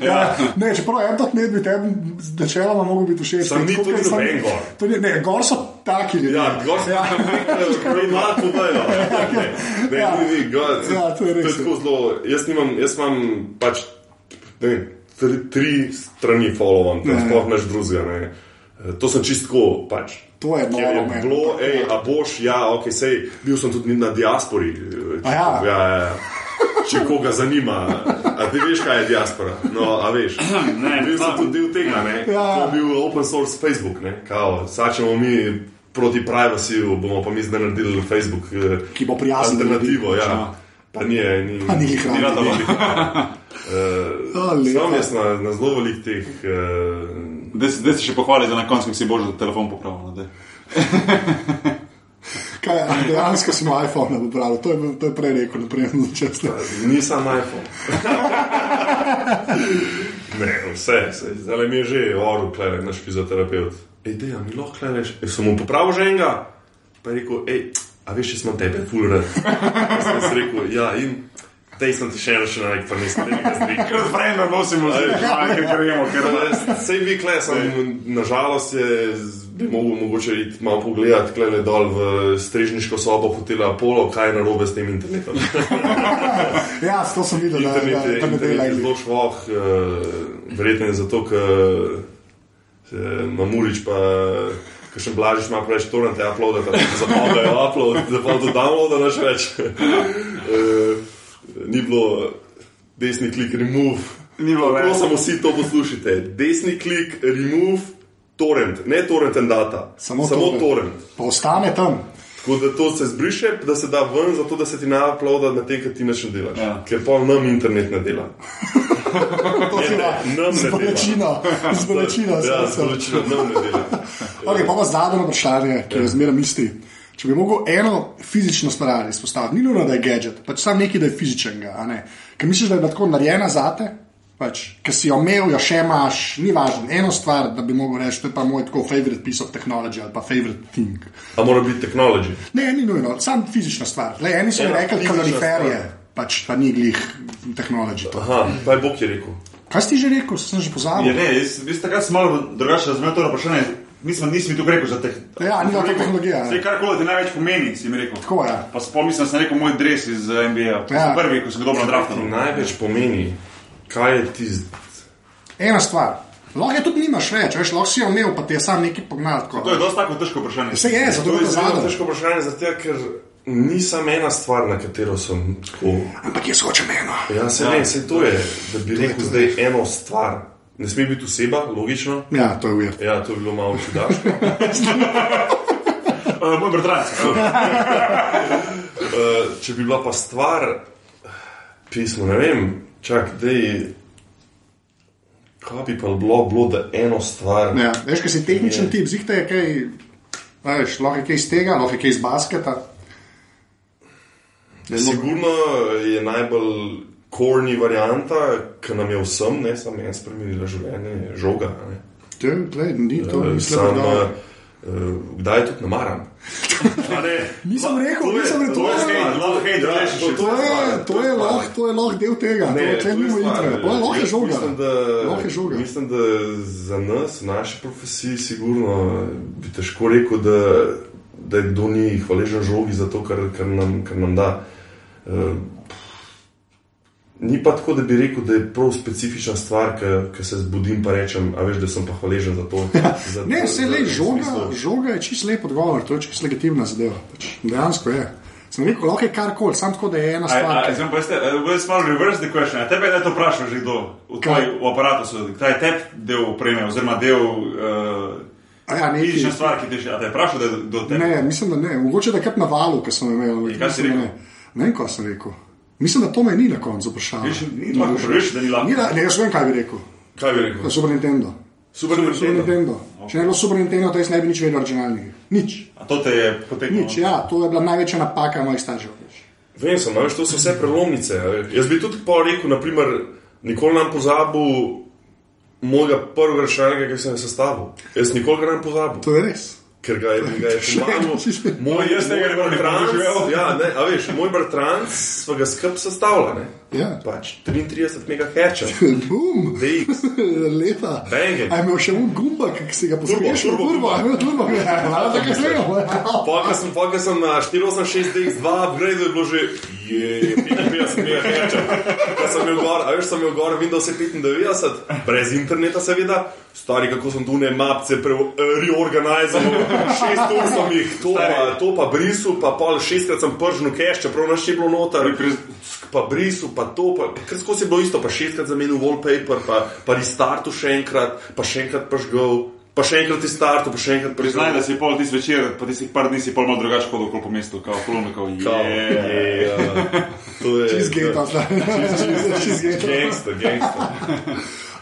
Ja, ne, čeprav app.net bi tebi začeloma mogel biti všeč. Sam ni tudi noben gor. Ne, gor so taki ljudje. Ja, gor sem Ja. zelo malo podajo. Ne, ne, Ja. ni, ni, gor, Ja, to je res. tako zelo. Jaz, nimam, jaz imam pač ne, vem, tri, tri strani followam, Ne. tam sploh neč drugega. Ne. To sem čistko pač. To je Ker je noro meni. bilo, ej, a boš, ja, ok, sej, bil sem tudi na diaspori. A ja? ja, ja, ja. Če koga zanima, a ti veš, kaj je diaspora? No, a veš. Ne, bil sem tudi del tega, ne? Ja. To je bil open source Facebook, ne? Kao, sačemo mi proti privacy, bomo pa mi zdaj naredili Facebook. eh, Ki bo prijazen Alternativo, ja. Ja. Pa ni, ni, Pa ni ni rad. rad, Uh, O, lepa. Sam jaz na, na zelo velik teh. Uh, Zdaj se še pohvali za na koncu, kako si božji telefon popravil. no. Kaj, dejansko moj iPhone pobral, to, je- to je prej rekel, naprej na začetku. Nisem iPhone. ne, vse, vse. zdaj mi je že oro, klej, naš fizioterapeut. Ej, dej, a mi lahko kleješ. Jaz sem mu popravil že enega, pa je rekel, ej, a veš, če smo tebe, full red. Jaz sem rekel, ja, in tej sem ti še še na nek, pa nisem tega zdaj. Ker z vremena nosimo zdaj, ker gremo, ker Sej vi kle, sem, nažalost je, bi mogel mogoče iti malo pogledat, kle dol v strežniško sobo hotela Apollo, kaj je narobe s tem internetom. Ja, to sem videl, da, da, Internet je, da ne internet dela je zelo švoh, uh, verjetno je zato, ker Mamurič pa. Ker še blažiš, ima preveč torrente, uploadate, zapovejo upload, da pa do downloada naš več. uh, ni bilo desni klik remove. Ni bilo več. samo vsi to poslušate? Desni klik remove, torrent, ne torrent and data, Samo samo torrent. torrent. Pa ostane tam. Tako da to se zbriše, da se da ven, zato da se ti ne uploada na te, ki ti ne delaš. Ja. Ker pa nam internet ne dela. To si ne, ima nam ne z dela. bolečino, z bolečino. Ja, srca. z bolečino nam ne dela. Okay, pa pa zadnje vprašanje, ki je zmeraj isti. Če bi mogel eno fizično stvar izpostaviti, ni nujno, da je gadget, pač samo nekaj, da je fizičnega. ne. Ker misliš, da je tako narejena zate, pač, ker si jo imel, jo še imaš, ni važno. Eno stvar, da bi mogel reči, to je pa moj tako favorite piece of technology ali pa favorite thing. A mora biti tehnologija. Ne, ni nujno, samo fizična stvar. Le, eni so mi Ena rekli, fizična kaloriferje, stvar. pač pa ni glih tehnologija. Aha, pa je Bog je rekel. Kaj si že rekel, sem že Je, pozabil? ne, jaz, jaz takrat sem malo drugače razumel to vprašanje. Nisem, nisem tu rekel za teh. Ja, ni to tehnologija, Vse kar koli ti največ pomeni, si mi rekel. Tako je. Pa spomnim, mislim, da sem rekel moj dres iz eh, NBA. To Ja. ja. prvi, ko sem ga dobro draftal. Največ pomeni, kaj je ti. Ena stvar. Lahko je tudi nimaš več, veš, lahko si jo imel, pa ti je sam nekaj pognal. tako. To je dosti tako težko vprašanje. Vse je, zato To je to zelo težko vprašanje, zato ker ni samo ena stvar, na katero sem tako. Ampak jaz hočem eno. Ja, se Ja. ne, se to je, da bi rekel zdaj eno stvar. Ne sme biti oseba, logično. Ja, to je uvir. Ja, to bi bilo malo čudaško. Uh, moj bratranec. Uh, če bi bila pa stvar, pismo, ne vem, čak, da je. Kaj bi pa bilo, bilo da eno stvar. Ja, veš, kaj si tehničen tip, zihte je kaj, veš, lahko je kaj iz tega, lahko je kaj iz basketa. Sigurno je najbolj korni varianta, ki nam je vsem, ne samo meni, spremenila življenje, je žoga. a Ne. To, gled, ni to, Eh, Sam, da. uh, kdaj tudi namaram. Nisem rekel, to je- nisem rekel, to je to je- hate ja, relationship. to- je, to je lahko, to je lahko del tega, to je mimo stvar, itre. To je lahko je jaz žoga. Mislim, da, Lahko je žoga. mislim, da za nas, v naši profesiji, sigurno bi težko rekel, da, da je kdo ni hvaležen žogi za to, kar, kar, nam, kar nam da. Uh, Ni pa tako, da bi rekel, da je prav specifična stvar, ki se zbudim in rečem, a veš, da sem pa hvaležen za to. Za, Ne, se le, žoga, smislu- žoga je čist lep odgovor, to je čist legitimna zadeva. Pač, dejansko je. Sem rekel, lahko je karkoli, samo tako, da je ena stvar. ki- Zdaj pa ste, jaz malo reverse the question. A tebe je to vprašal že kdo v Kaj? tvoj v aparatu, kdaj je tebi del opreme, oziroma del uh, A ja, nekaj- fizične stvari, ki ti že, a te je vprašal, da je do tebe? Ne, mislim, da ne. Mogoče da je kar na valu, ki sem imel. kaj si rekel? Ne, ne vem, kaj sem rekel. Mislim, da to me ni na koncu vprašalo. Viš, ni lahko prvič, da ni lahko. Ni da- Ne, jaz vem, kaj bi rekel. Kaj bi rekel? Na Super Nintendo. Super Super Nintendo. Nintendo. Če ne bi bilo Super Nintendo, to jaz ne bi nič vedel o računalnikih. Nič. A to te je potegnilo? Nič, ja, to je bila največja napaka mojih staršev. Vem, sem, veš, to so vse prelomnice. Jaz bi tudi pa rekel, naprimer, nikoli nam pozabil mojega prvega računalnika, ki sem ga sestavil. Jaz nikoli ga ne pozabil. To je res. Ker ga je, ga je pomagal. Moj, Jaz tega ne bratranec, doživel. ja, ne, a veš, moj bratranec sva ga skrb sestavljala. ne. Ja. Pač 33 MHz. Bum, DX. leta. Banging. A imel še un gumba, ki si ga poslušal? turbo Turbo, imel turbo, ja, malo tako zelo. Pokaj sem, pokaj sem na 486 DX2 upgrade, je bilo že je 55 MHz. Ko sem imel gor, a veš, sem imel gor Windows 95, brez interneta seveda. Stari, kako sem tu ne mapce reorganiziral, šest ur sem jih, to pa, to pa brisal, pa pol šestkrat sem pržnil cache, čeprav naš je bilo noter. Pa brisal, pa to, pa, pa kar skozi je bilo isto, pa šestkrat zamenil wallpaper, pa, pa restartu še enkrat, pa še enkrat pažgal, pa še enkrat restartu, pa še enkrat Priznaj, priznaj, da si pol tisti večer, pa tistih par dni si pol malo drugače hodil okoli po mestu, kao kolonko, Kao, je. je, ja. To je Čizgate, čizgate. Gangster, gangster.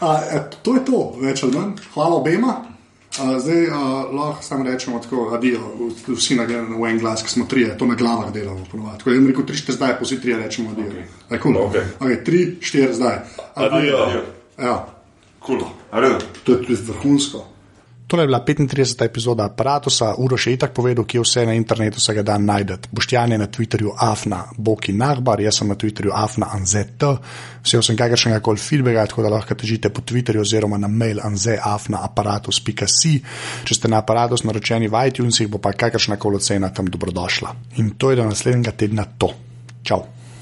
A, e, to je to, več ali manj. Hvala obema. Uh, zdaj uh, lahko samo rečemo tako, adijo, vsi na, v en glas, ki smo trije, to na glavah delamo. ponovadi. Tako da jim rekel, tri, štiri zdaj, pa vsi trije rečemo adijo. Okay. Cool. Okej. Okay, tri, štiri zdaj. Adijo. Ja, Kul, cool. to je tudi vrhunsko. Tole je bila 35. epizoda aparata, Uroš je itak povedal, kje vse na internetu se ga da najdete. Boštjan je na Twitterju Afna Boki Nahbar, jaz sem na Twitterju Afna Anzet, vse sem kakršnega koli feedbacka, tako da lahko težite po Twitterju oziroma na mail anzeafnaaparatus.si. Če ste na aparatus naročeni v iTunesih, bo pa kakršna koli ocena tam dobrodošla. In to je do naslednjega tedna to. Čau!